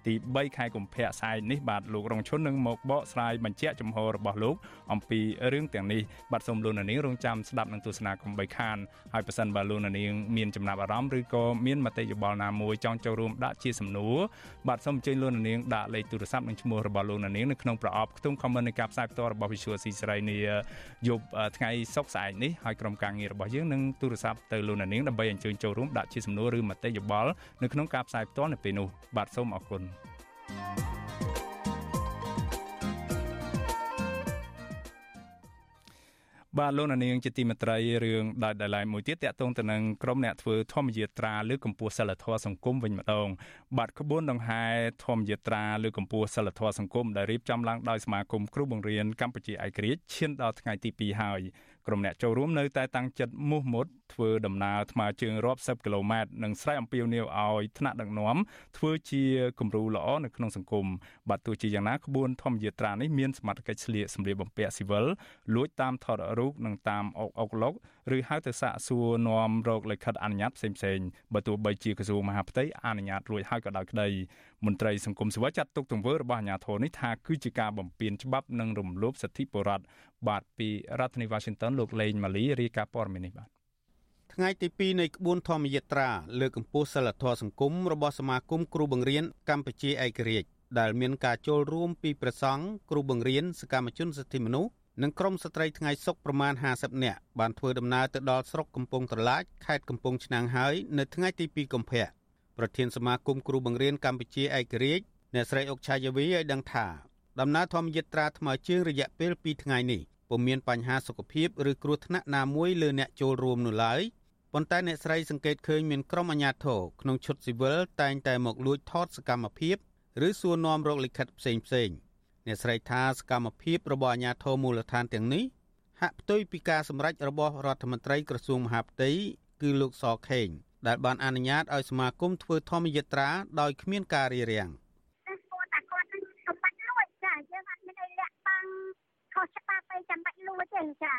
ទី3ខែកុម្ភៈស្អែកនេះបាទលោករងឈុននឹងមកបកស្រាយបញ្ជាក់ចំហរបស់លោកអំពីរឿងទាំងនេះបាទសូមលោកនាងរងចាំស្ដាប់នឹងទស្សនាកំបីខានហើយប្រសិននបើលោកនាងមានចំណាប់អារម្មណ៍ឬក៏មានមតិយោបល់ណាមួយចង់ចូលរួមដាក់ជាសំណួរបាទសូមអញ្ជើញលោកនាងដាក់លេខទូរស័ព្ទនិងឈ្មោះរបស់លោកនាងនៅក្នុងប្រអប់ខ្ទង់ comment នៃការផ្សាយផ្ទាល់របស់ Visual C សេរីនាយប់ថ្ងៃសុក្រស្អែកនេះហើយក្រុមការងាររបស់យើងនឹងទូរស័ព្ទទៅលោកនាងដើម្បីអញ្ជើញចូលរួមដាក់ជាសំណួរឬមតិយោបល់នៅក្នុងការផ្សាយផ្ទាល់នៅពេលនោះបាទសូមអរគុណ thank you បាទលោកនាងជាទីមេត្រីរឿងដោយដライមួយទៀតតាក់ទងទៅនឹងក្រុមអ្នកធ្វើធម្មយាត្រាលើកម្ពុជាសិលធម៌សង្គមវិញម្ដងបាទក្បួនដង្ហែធម្មយាត្រាលើកម្ពុជាសិលធម៌សង្គមដែលរៀបចំឡើងដោយសមាគមគ្រូបង្រៀនកម្ពុជាឯករាជ្យឈានដល់ថ្ងៃទី2ហើយ ក្រុមអ្នកចូលរួមនៅតែតាំងចិត្តមោះមុតធ្វើដំណើរថ្មើរជើងរាប់សិបគីឡូម៉ែត្រនិងស្រែកអំពាវនាវឲ្យថ្នាក់ដឹកនាំធ្វើជាគំរូល្អនៅក្នុងសង្គមបាទទោះជាយ៉ាងណាក្បួនធម្មយាត្រានេះមានសមត្ថកិច្ចស្លៀកសម្លៀកបំពាក់ស៊ីវិលលួចតាមថតរូបនិងតាមអុកអុកឡុក ឬហៅទៅសាកសួរនាំរោគលិខិតអនុញ្ញាតផ្សេងៗបើទោះបីជាក្រសួងមហាផ្ទៃអនុញ្ញាតរួចហើយក៏ដោយក្តីមន្ត្រីសង្គមស៊ីវិលចាត់ទុកទង្វើរបស់អាជ្ញាធរនេះថាគឺជាការបំពានច្បាប់និងរំលោភសិទ្ធិពលរដ្ឋបាទពីរដ្ឋធានី Washington លោកលេងម៉ាលីរាយការណ៍ព័ត៌មាននេះបាទថ្ងៃទី2នៃក្បួនធម្មយាត្រាលើកកម្ពស់សិលធម៌សង្គមរបស់សមាគមគ្រូបង្រៀនកម្ពុជាឯករាជ្យដែលមានការចូលរួមពីព្រះសង្ឃគ្រូបង្រៀនសកម្មជនសិទ្ធិមនុស្ស និងក្រុមស្ត្រីថ្ងៃសុកប្រមាណ50នាក់បានធ្វើដំណើរទៅដល់ស្រុកកំពង់ត្រឡាចខេត្តកំពង់ឆ្នាំងហើយនៅថ្ងៃទី2កុម្ភៈប្រធានសមាគមគ្រូបង្រៀនកម្ពុជាឯករាជ្យអ្នកស្រីអុកឆាយាវីឲ្យដឹងថាដំណើរធម្មយាត្រាថ្មើរជើងរយៈពេល2ថ្ងៃនេះពុំមានបញ្ហាសុខភាពឬគ្រោះថ្នាក់ណាមួយលើអ្នកចូលរួមនោះឡើយប៉ុន្តែអ្នកស្រីសង្កេតឃើញមានក្រុមអាជ្ញាធរក្នុងឈុតស៊ីវិលតែងតែមកលួចថតសកម្មភាពឬសួរនាំរោគលិខិតផ្សេងផ្សេង អ្នកស្រីថាសកម្មភាពរបស់អាជ្ញាធរមូលដ្ឋានទាំងនេះហាក់ផ្ទុយពីការសម្រេចរបស់រដ្ឋមន្ត្រីក្រសួងមហាផ្ទៃគឺលោកសខេងដែលបានអនុញ្ញាតឲ្យសមាគមធ្វើធម្មយាត្រាដោយគ្មានការរារាំងខុសច្បាប់អីចាំបាច់លួចទេចា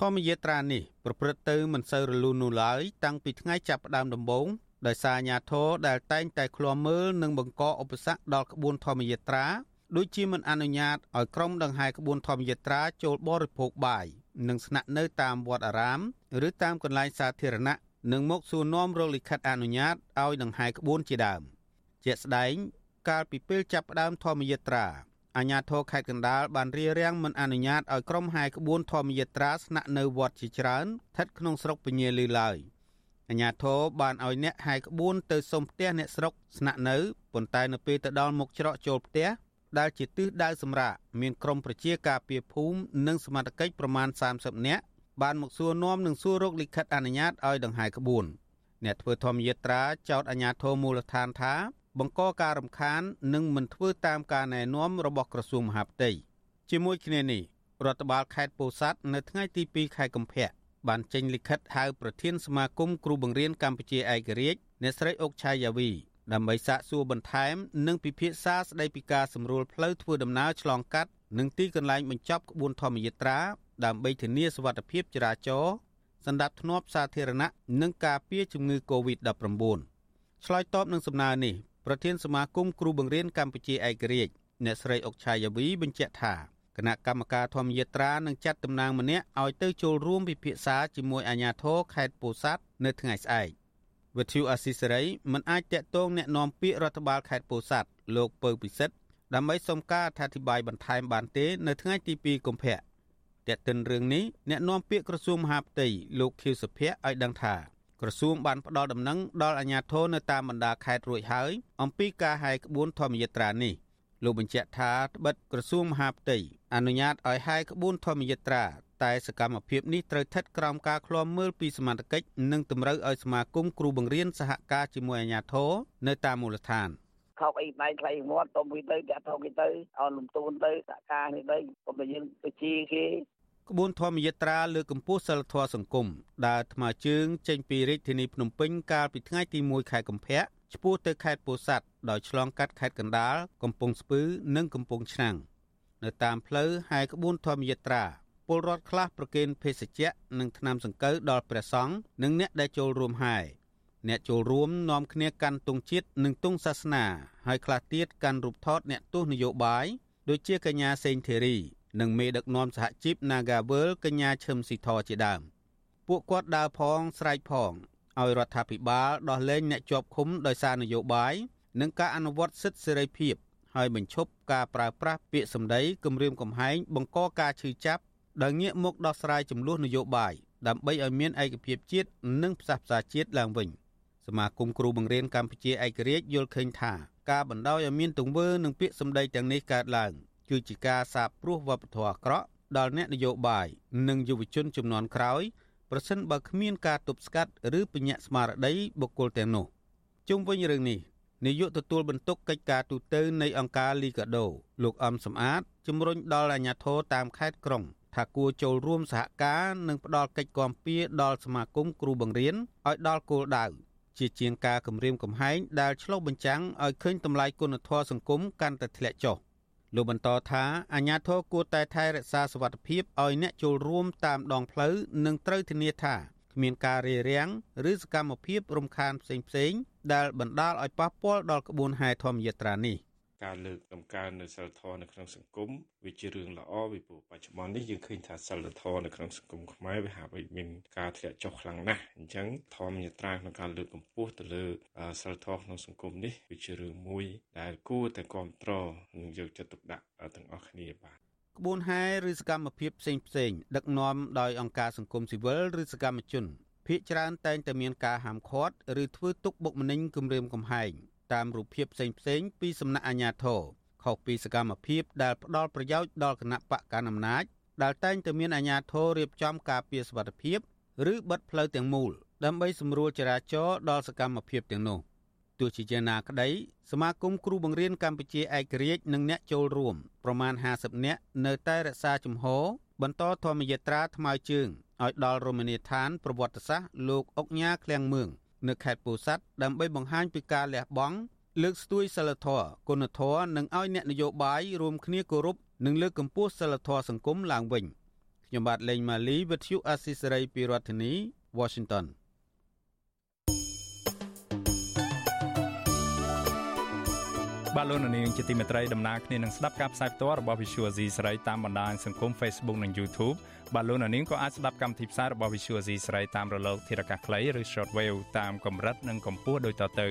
ធម្មយាត្រានេះប្រព្រឹត្តទៅមិនសូវរលូននោះឡើយតាំងពីថ្ងៃចាប់ផ្ដើមដំបូងដោយសារអាញាធរដែលតែងតែឃ្លាំមើលនិងបង្កឧបសគ្គដល់ក្បួនធម្មយាត្រា ដូចជាមិនអនុញ្ញាតឲ្យក្រុមដង្ហែក្បួនធម្មយាត្រាចូលបរិភោគបាយនិងស្នាក់នៅតាមវត្តអារាមឬតាមកន្លែងសាធារណៈនិងមកសួរនាំរោគលិខិតអនុញ្ញាតឲ្យដង្ហែក្បួនជាដើមជាក់ស្ដែង កាលពីពេលចាប់ផ្ដើមធម្មយាត្រាអាជ្ញាធរខេត្តកណ្ដាលបានរារាំងមិនអនុញ្ញាតឲ្យក្រុមហែក្បួនធម្មយាត្រាស្នាក់នៅវត្តជាច្រើនស្ថិតក្នុងស្រុកពញាលឺឡើយអាជ្ញាធរបានឲ្យអ្នកហែក្បួនទៅសុំផ្ទះអ្នកស្រុកស្នាក់នៅប៉ុន្តែនៅពេលទៅដល់មុខច្រកចូលផ្ទះ ដែលជាទិសដៅសម្រាប់មានក្រុមប្រជាការពារភូមិនិងសមត្ថកិច្ចប្រមាណ30នាក់បានមកសួរនាំនិងសួររោគលិខិតអនុញ្ញាតឲ្យដង្ហែក្បួនអ្នកធ្វើធម្មយាត្រាចោទអាជ្ញាធរមូលដ្ឋានថា បង្កការរំខាន និងមិនធ្វើតាមការណែនាំរបស់ក្រសួងមហាផ្ទៃជាមួយគ្នានេះរដ្ឋបាលខេត្តពោធិ៍សាត់នៅថ្ងៃទី2ខែកុម្ភៈបានចេញលិខិតហៅប្រធានសមាគមគ្រូបង្រៀនកម្ពុជាឯករាជ្យអ្នកស្រីអុកឆាយាវី ដើម្បីសាកសួរបន្ថែម និងពិភាក្សាស្ដីពីការសម្រួលផ្លូវធ្វើដំណើរឆ្លងកាត់និងទីកន្លែងបញ្ចប់ក្បួនធម្មយាត្រាដើម្បីធានាសុវត្ថិភាពចរាចរណ៍សន្តិភាពសាធារណៈនិងការពារជំងឺ Covid-19 ឆ្លើយតបនឹងសំណើនេះប្រធានសមាគមគ្រូបង្រៀនកម្ពុជាឯករាជ្យអ្នកស្រីអុកឆាយាវីបញ្ជាក់ថាគណៈកម្មការធម្មយាត្រានឹងចាត់តំណាងម្នាក់ឲ្យទៅចូលរួមពិភាក្សាជាមួយអាជ្ញាធរខេត្តពោធិ៍សាត់នៅថ្ងៃស្អែក វិទ្យុអាស៊ីសេរីមិនអាចតាក់ទងแนะនាំពាក្យរដ្ឋបាលខេត្តពោធិ៍សាត់លោកពៅពិសិដ្ឋដើម្បីសុំការអធិប្បាយបន្ថែមបានទេនៅថ្ងៃទី2កុម្ភៈតែកតិនរឿងនេះអ្នកនាំពាក្យក្រសួងមហាផ្ទៃលោកខៀវសុភ័ក្រឲ្យដឹងថាក្រសួងបានផ្ដល់ដំណឹងដល់អាជ្ញាធរនៅតាមបណ្ដាខេត្តរួចហើយអំពីការហែក្បួនធម្មយាត្រានេះលោកបញ្ជាក់ថាត្បិតក្រសួងមហាផ្ទៃអនុញ្ញាតឲ្យហែក្បួនធម្មយាត្រា តែសកម្មភាពនេះត្រូវស្ថិតក្រោមការឃ្លាំមើលពីសមាជិកនិងតម្រូវឲ្យសមាគមគ្រូបង្រៀនសហការជាមួយអាជ្ញាធរនៅតាមមូលដ្ឋានខោកអីដៃខ្លៃមាត់ទុំវិញទៅតាក់ថោគេទៅឲ្យលំទួនទៅសហការនេះទៅកុំតែយើងទៅជាគេក្បួនធម្មយាត្រាលើកកម្ពស់សិលធម៌សង្គមដើរថ្មើរជើងចេញពីរាជធានីភ្នំពេញកាលពីថ្ងៃទី1ខែកុម្ភៈឆ្ពោះទៅខេត្តពោធិ៍សាត់ដោយឆ្លងកាត់ខេត្តកណ្ដាលកំពង់ស្ពឺ និងកំពង់ឆ្នាំងនៅតាមផ្លូវហែក្បួនធម្មយាត្រា ពលរដ្ឋខ្លះប្រគេនភេសជ្ជៈនិងថ្នាំសង្កូវដល់ព្រះសង្ឃនិងអ្នកដែលចូលរួមហែអ្នកចូលរួមនាំគ្នាកាន់ទង់ជាតិនិងទង់សាសនា ហើយខ្លះទៀតកាន់រូបថតអ្នកទស្សនយោបាយដូចជាកញ្ញាសេងធីរីនិងមេដឹកនាំសហជីព Nagavel កញ្ញាឈឹមស៊ីធជាដើមពួកគាត់ដើរផងស្រែកផងឲ្យរដ្ឋាភិបាលដោះលែងអ្នកជាប់ឃុំដោយសារនយោបាយនិងការអនុវត្តសិទ្ធិសេរីភាព ហើយបញ្ឈប់ការប្រើប្រាស់ពាក្យសម្ដីគំរាមកំហែងបង្កការឈឺចាប់ ដោយងាកមកដោះស្រាយចំនួននយោបាយដើម្បីឲ្យមានឯកភាពជាតិនិងផ្សះផ្សាជាតិឡើងវិញសមាគមគ្រូបង្រៀនកម្ពុជាឯករាជ្យយល់ឃើញថាការបណ្ដោយឲ្យមានទង្វើនិងពាក្យសម្ដីទាំងនេះកើតឡើងគឺជាការសាបព្រោះវប្បធម៌អាក្រក់ដល់អ្នកនយោបាយនិងយុវជនចំនួនក្រោយប្រសិនបើគ្មានការទប់ស្កាត់ឬបញ្ញាក់ស្មារតីបុគ្គលទាំងនោះជុំវិញរឿងនេះនាយកទទួលបន្ទុកកិច្ចការទូតនៃអង្គការលីកាដូលោកអំសំអាតជំរុញដល់អាជ្ញាធរតាមខេត្តក្រុង ថាគួរចូលរួមសហការនិងផ្ដល់កិច្ចគាំពៀដល់សមាគមគ្រូបង្រៀនឲ្យដល់គោលដៅជាជាងការគម្រាមកំហែងដែលឆ្លុះបញ្ចាំងឲ្យឃើញតម្លៃគុណធម៌សង្គមកាន់តែធ្លាក់ចុះលោកបន្តថាអាជ្ញាធរគួរតែថែរក្សាសវត្ថិភាពឲ្យអ្នកចូលរួមតាមដងផ្លូវនិងត្រូវធានាថាគ្មានការរារាំងឬសកម្មភាពរំខានផ្សេងៗដែលបណ្ដាលឲ្យប៉ះពាល់ដល់ក្បួនហែធម្មយាត្រានេះ ការលើកតម្កើងនៅសិលធម៌នៅក្នុងសង្គមវាជារឿងល្អពីព្រោះបច្ចុប្បន្ននេះយើងឃើញថាសិលធម៌នៅក្នុងសង្គមខ្មែរវាហាក់បីមានការធ្លាក់ចុះខ្លាំងណាស់អញ្ចឹងធម្មយាត្រាក្នុងការលើកកម្ពស់ទៅលើសិលធម៌ក្នុងសង្គមនេះវាជារឿងមួយដែលគួរតែគ្រប់គ្រងនិងយកចិត្តទុកដាក់ទាំងអស់គ្នាបាទក្បួនហែឬសកម្មភាពផ្សេងផ្សេងដឹកនាំដោយអង្គការសង្គមស៊ីវិលឬសកម្មជនភាគច្រើនតែងតែមានការហាមឃាត់ឬធ្វើទុកបុកម្នេញគំរាមកំហែង តាមរូបភាពផ្សេងផ្សេងពីសំណាក់អាជ្ញាធរខុសពីសកម្មភាពដែលផ្ដល់ប្រយោជន៍ដល់គណៈបកកណ្ដាលអំណាចដែលតែងតែមានអាជ្ញាធររៀបចំការពារសុវត្ថិភាពឬបិទផ្លូវទាំងមូលដើម្បីសម្រួលចរាចរណ៍ដល់សកម្មភាពទាំងនោះទោះជាយ៉ាងណាក្តីសមាគមគ្រូបង្រៀនកម្ពុជាឯករាជ្យនិងអ្នកចូលរួមប្រមាណ50នាក់នៅតែរក្សាជំហរបន្តធម្មយាត្រាថ្មើរជើងឲ្យដល់រមណីយដ្ឋានប្រវត្តិសាស្ត្រលោកអុកញ៉ាឃ្លាំងមឿង នៅខេត្តពោធិ៍សាត់ដើម្បីបង្ហាញពីការលះបង់លើកស្ទួយសិលធម៌គុណធម៌និងឲ្យអ្នកនយោបាយរួមគ្នាគោរពនិងលើកកម្ពស់សិលធម៌សង្គមឡើងវិញខ្ញុំបាទលេងម៉ាលីវិទ្យុអាស៊ីសេរីពីរដ្ឋធានី Washington បាទលោកនាងជាទីមេត្រីដំណើរគ្នានឹងស្ដាប់ការផ្សាយផ្ទាល់របស់ Visual C ស្រីតាមបណ្ដាញសង្គម Facebook និង YouTube បាទលោកនាងក៏អាចស្ដាប់កម្មវិធីផ្សាយរបស់ Visual C ស្រីតាមរលកធារកាសខ្លីឬ Shortwave តាមកម្រិតនិងកម្ពស់ដូចតទៅ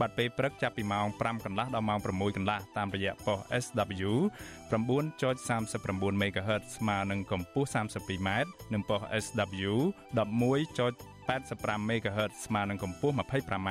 បាទពេលព្រឹកចាប់ពីម៉ោង5កន្លះដល់ម៉ោង6កន្លះតាមរយៈប៉ុស SW 9.39 MHz ស្មើនឹងកម្ពស់ 32m និងប៉ុស SW 11.85 MHz ស្មើនឹងកម្ពស់ 25m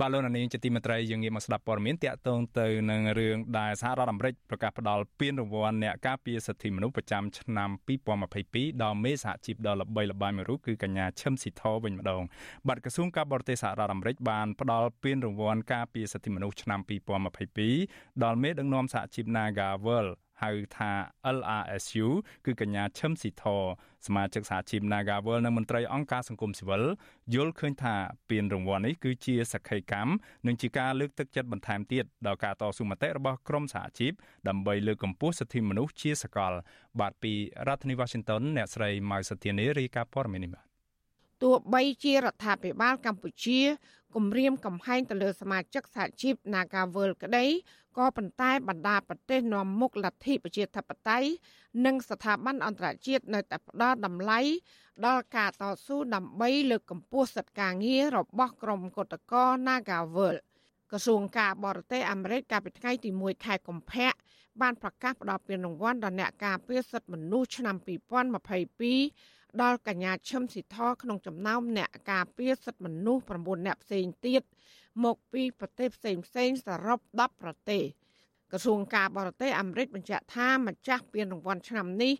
បាទលោកនាងជាទីមេត្រីយើងងាកមកស្ដាប់ព័ត៌មានតាក់ទងទៅនឹងរឿងដែលសហរដ្ឋអាមេរិកប្រកាសផ្តល់ពានរង្វាន់អ្នកការពារសិទ្ធិមនុស្សប្រចាំឆ្នាំ2022ដល់មេសហជីពដ៏ល្បីល្បាញមួយរូបគឺកញ្ញាឈឹមស៊ីធវិញម្ដងបាទក្រសួងការបរទេសសហរដ្ឋអាមេរិកបានផ្ដល់ពានរង្វាន់ការពារសិទ្ធិមនុស្សឆ្នាំ2022ដល់មេដឹកនាំសហជីព Nagawal ហៅថា LRSU គឺកញ្ញាឈឹមស៊ីធសមាជិកសហជីព Nagawal និងមន្ត្រីអង្គការសង្គមស៊ីវិលយល់ឃើញថាពានរង្វាន់នេះគឺជាសក្ខីកម្មនិងជាការលើកទឹកចិត្តបន្ថែមទៀតដល់ការតស៊ូមតិរបស់ក្រមសហជីពដើម្បីលើកកម្ពស់សិទ្ធិមនុស្សជាសកលបាទពីរដ្ឋធានី Washington អ្នកស្រីម៉ៅសធានីរាយការណ៍ព័ត៌មាននេះបា ទទោះបីជារដ្ឋាភិបាលកម្ពុជាគម្រាមកំហែងទៅលើសមាជិកសហជីព Nagawal ក្តីក៏ប៉ុន្តែបណ្ដាប្រទេសនាំមុខលទ្ធិប្រជាធិបតេយ្យនិងស្ថាប័នអន្តរជាតិនៅតែផ្ដល់តម្លៃដល់ការតស៊ូដើម្បីលើកកម្ពស់សិទ្ធិការងាររបស់ក្រុមគឧតកោ Nagawal ក្រសួងការបរទេសអាមេរិកកាលពីថ្ងៃទី1ខែកុម្ភៈបានប្រកាសផ្ដល់ពានរង្វាន់ដល់អ្នកការពារសិទ្ធិមនុស្សឆ្នាំ2022 ដល់កញ្ញាឈឹមស៊ីធក្នុងចំណោមអ្នកការពារសិទ្ធិមនុស្ស9អ្នកផ្សេងទៀតមកពីប្រទេសផ្សេងផ្សេងសរុប10ប្រទេសក្រសួងការបរទេសអាមេរិកបញ្ជាក់ថាម្ចាស់ពានរង្វាន់ឆ្នាំនេះ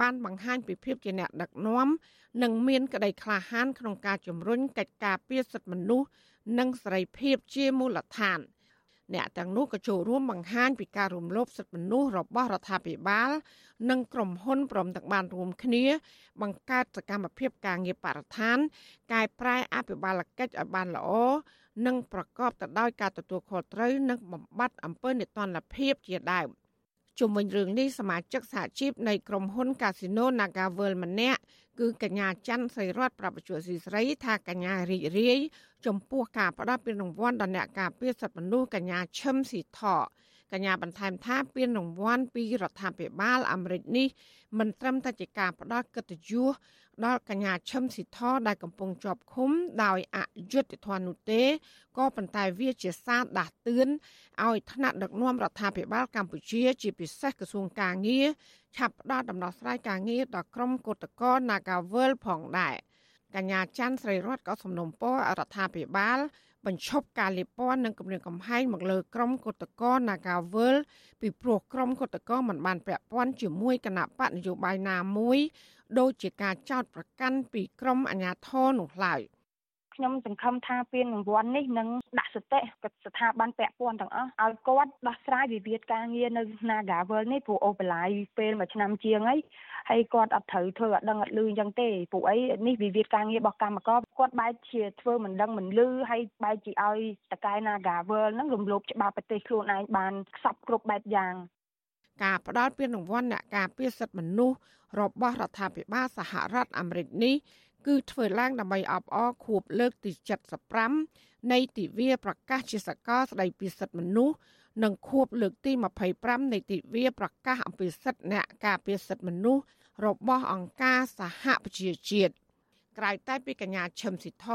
បានបង្ហាញពីភាពជាអ្នកដឹកនាំនិងមានក្តីក្លាហានក្នុងការជំរុញកិច្ចការពារសិទ្ធិមនុស្សនិងសេរីភាពជាមូលដ្ឋាន អ្នកទាំងនោះក៏ចូលរួមបង្ហាញពីការរំលោភសិទ្ធិមនុស្សរបស់រដ្ឋាភិបាល និងក្រុមហ៊ុនព្រមទាំងបានរួមគ្នា បង្កើតសកម្មភាពការងារបរិស្ថានកែប្រែអភិបាលកិច្ចឲ្យបានល្អនិងប្រកបទៅដោយការទទួលខុសត្រូវនិងបំបត្តិអំពើនេតិនភាពជាដើមជុំវិញរឿងនេះសមាជិកសហជីពនៃក្រុមហ៊ុន Casino Naga World ម្នាក់ គឺកញ្ញាច័ន្ទសីរតប្រពន្ធស៊ីស្រីថាកញ្ញារីករាយចំពោះការផ្ដល់ពានរង្វាន់ដល់អ្នកការពារសិទ្ធិមនុស្សកញ្ញាឈឹមស៊ីថ កញ្ញាបន្ថែមថាពានរង្វាន់ពីរដ្ឋាភិបាលអាមេរិកនេះមិនត្រឹមតែជាការផ្ដល់កិត្តិយសដល់កញ្ញាឈឹមស៊ីធដែលកំពុងជាប់ឃុំដោយអយុត្តិធម៌នោះទេក៏ប៉ុន្តែវាជាសារដាស់តឿនឲ្យថ្នាក់ដឹកនាំរដ្ឋាភិបាលកម្ពុជា ជាពិសេសក្រសួងកាងារឆាប់ផ្ដល់ដំណោះស្រាយការងារដល់ក្រុមកោតក្រ Nagawal ផងដែរកញ្ញាច័ន្ទស្រីរតក៏សំណូមពររដ្ឋាភិបាល បញ្ឈប់ការលាបពណ៌និងគម្រាមកំហែងមកលើក្រុមកុតកោ Nagawal ពីព្រោះក្រុមកុតកោមិនបានពាក់ព័ន្ធជាមួយគណៈបកនយោបាយណាមួយ ដូចជាការចោទប្រកាន់ពីក្រុមអាជ្ញាធរនោះឡើយ។ ខ្ញុំសង្ឃឹមថាពានរង្វាន់នេះនឹងដាក់សតិស្ថាប័នពាក់ព័ន្ធទាំងអស់ឲ្យគាត់ដោះស្រាយវិវាទការងារនៅ Nagawal នេះព្រោះអូបឡាយពេលមួយឆ្នាំជាងហើយហើយគាត់អត់ត្រូវធ្វើអត់ដឹងអត់លឺអញ្ចឹងទេពួកអីនេះវិវាទការងាររបស់កម្មករគាត់បែរជាធ្វើមិនដឹងមិនលឺហើយបែរជាឲ្យតកែ Nagawal ហ្នឹងរំលោភច្បាប់ប្រទេសខ្លួនឯងបានខ្សត់គ្រប់បែបយ៉ាងការផ្ដល់ពានរង្វាន់អ្នកការពារសិទ្ធិមនុស្សរបស់រដ្ឋាភិបាលសហរដ្ឋអាមេរិកនេះ គឺធ្វើឡើងដើម្បីអបអរខួបលើកទី75នៃទិវាប្រកាសជាសកលស្តីពីសិទ្ធិមនុស្សនិងខួបលើកទី25នៃទិវាប្រកាសអំពីសិទ្ធិអ្នកការពារសិទ្ធិមនុស្សរបស់អង្គការសហប្រជាជាតិក្រៅតែពីកញ្ញាឈឹមស៊ីធ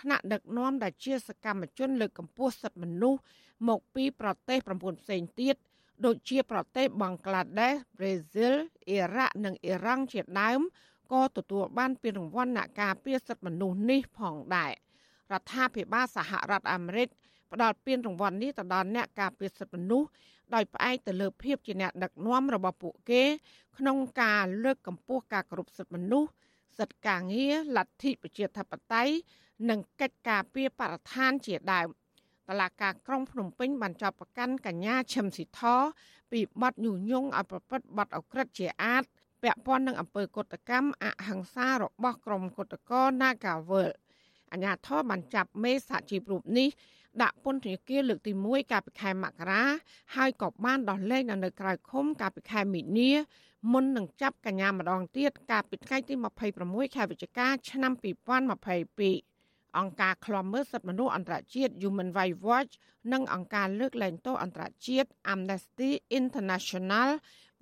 ថ្នាក់ដឹកនាំដែលជាសកម្មជនលើកកម្ពស់សិទ្ធិមនុស្សមកពីប្រទេស9ផ្សេងទៀតដូចជាប្រទេសបង់ក្លាដេសប្រេស៊ីលអ៊ីរ៉ាក់និងអ៊ីរ៉ង់ជាដើម ក៏ទទួលបានពានរង្វាន់អ្នកការពារសិទ្ធិមនុស្សនេះផងដែររដ្ឋាភិបាលសហរដ្ឋអាមេរិកផ្ដល់ពានរង្វាន់នេះទៅដល់អ្នកការពារសិទ្ធិមនុស្សដោយផ្អែកទៅលើភាពជាអ្នកដឹកនាំរបស់ពួកគេ ក្នុងការលើកកម្ពស់ការគោរពសិទ្ធិមនុស្សសិទ្ធិការងារលទ្ធិប្រជាធិបតេយ្យនិងកិច្ចការពារបរិស្ថានជាដើមតឡាការក្រុងភ្នំពេញបានចាប់ប្រកាន់កញ្ញាឈឹមស៊ីធពីបទញុះញង់ឲ្យប្រព្រឹត្តបទអក្រិតជាអាត ពាក់ព័ន្ធនឹងអំពើកុតកម្មអហិង្សារបស់ក្រុមកុតកោ Nagawal អាញាធរបានចាប់មេសហជីពរូបនេះដាក់ពន្ធនាគារលើកទី1កាលពីខែមករាហើយក៏បានដោះលែងនៅក្រៅឃុំកាលពីខែមីនាមុននឹងចាប់កញ្ញាម្ដងទៀតកាលពីថ្ងៃទី26ខែវិច្ឆិកាឆ្នាំ2022អង្គការឃ្លាំមើលសិទ្ធិមនុស្សអន្តរជាតិ Human Rights Watch និងអង្គការលើកលែងទោសអន្តរជាតិ Amnesty International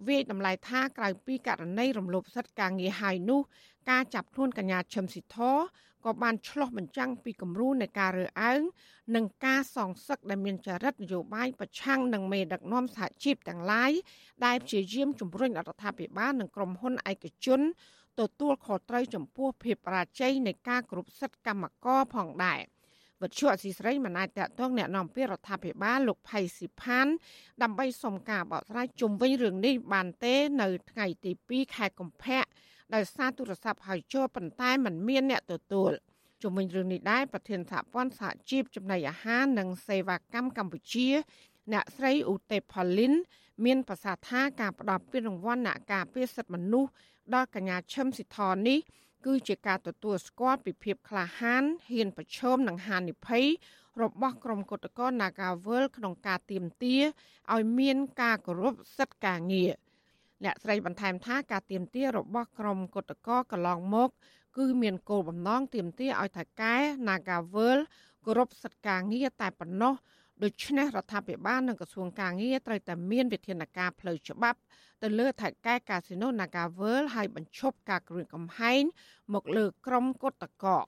វាយតម្លៃថាក្រៅពីករណីរំលោភសិទ្ធិការងារហើយនោះ ការចាប់ខ្លួនកញ្ញាឈឹមស៊ីធក៏បានឆ្លោះបញ្ចាំងពីគំរូនៃការរើអើងនិងការសងសឹកដែលមានចរិតនយោបាយប្រឆាំងនឹងមេដឹកនាំសហជីពទាំងឡាយដែលព្យាយាមជំរុញរដ្ឋាភិបាលនិងក្រុមហ៊ុនឯកជន ទទួលខុសត្រូវចំពោះភាពបរាជ័យនៃការគ្រប់សិទ្ធិកម្មករផងដែរ។ វិទ្យុអសីស្រីមិនអាចតតងแนะនាំពាក្យរដ្ឋាភិបាលលោកផៃស៊ីផានដើម្បីសុំការបកស្រាយជុំវិញរឿងនេះបានទេនៅថ្ងៃទី2ខែកុម្ភៈដោយសារទូរស័ព្ទហៅចូលប៉ុន្តែมันមានអ្នកទទួលជុំវិញរឿងនេះដែរប្រធានសហព័ន្ធសហជីពចំណីអាហារនិងសេវាកម្មកម្ពុជា អ្នកស្រីឧទេផលីន មានប្រសាសន៍ថាការផ្ដល់ពានរង្វាន់អ្នកការពារសិទ្ធិមនុស្សដល់កញ្ញាឈឹមស៊ីធននេះ គឺជាការទទួលស្គាល់ពីភាពក្លាហានហ៊ានប្រឈមនឹងហានិភ័យរបស់ក្រុមគឧតកោ Nagawal ក្នុងការទៀមទាឲ្យមានការគោរពសិទ្ធិការងារអ្នកស្រីបន្ថែមថាការទៀមទារបស់ក្រុមគឧតកោកន្លងមក គឺមានគោលបំណងទៀមទាឲ្យថៅកែ Nagawal គោរពសិទ្ធិការងារតែប៉ុណ្ណោះ ដូច្នេះរដ្ឋាភិបាលនិងក្រសួងការងារត្រូវតែមានវិធានការផ្លូវច្បាប់ ទៅលើថៅកែកាស៊ីណូ Naga World ហើយបញ្ឈប់ការគ្រឿងកំហែងមកលើក្រុមគឧតកោ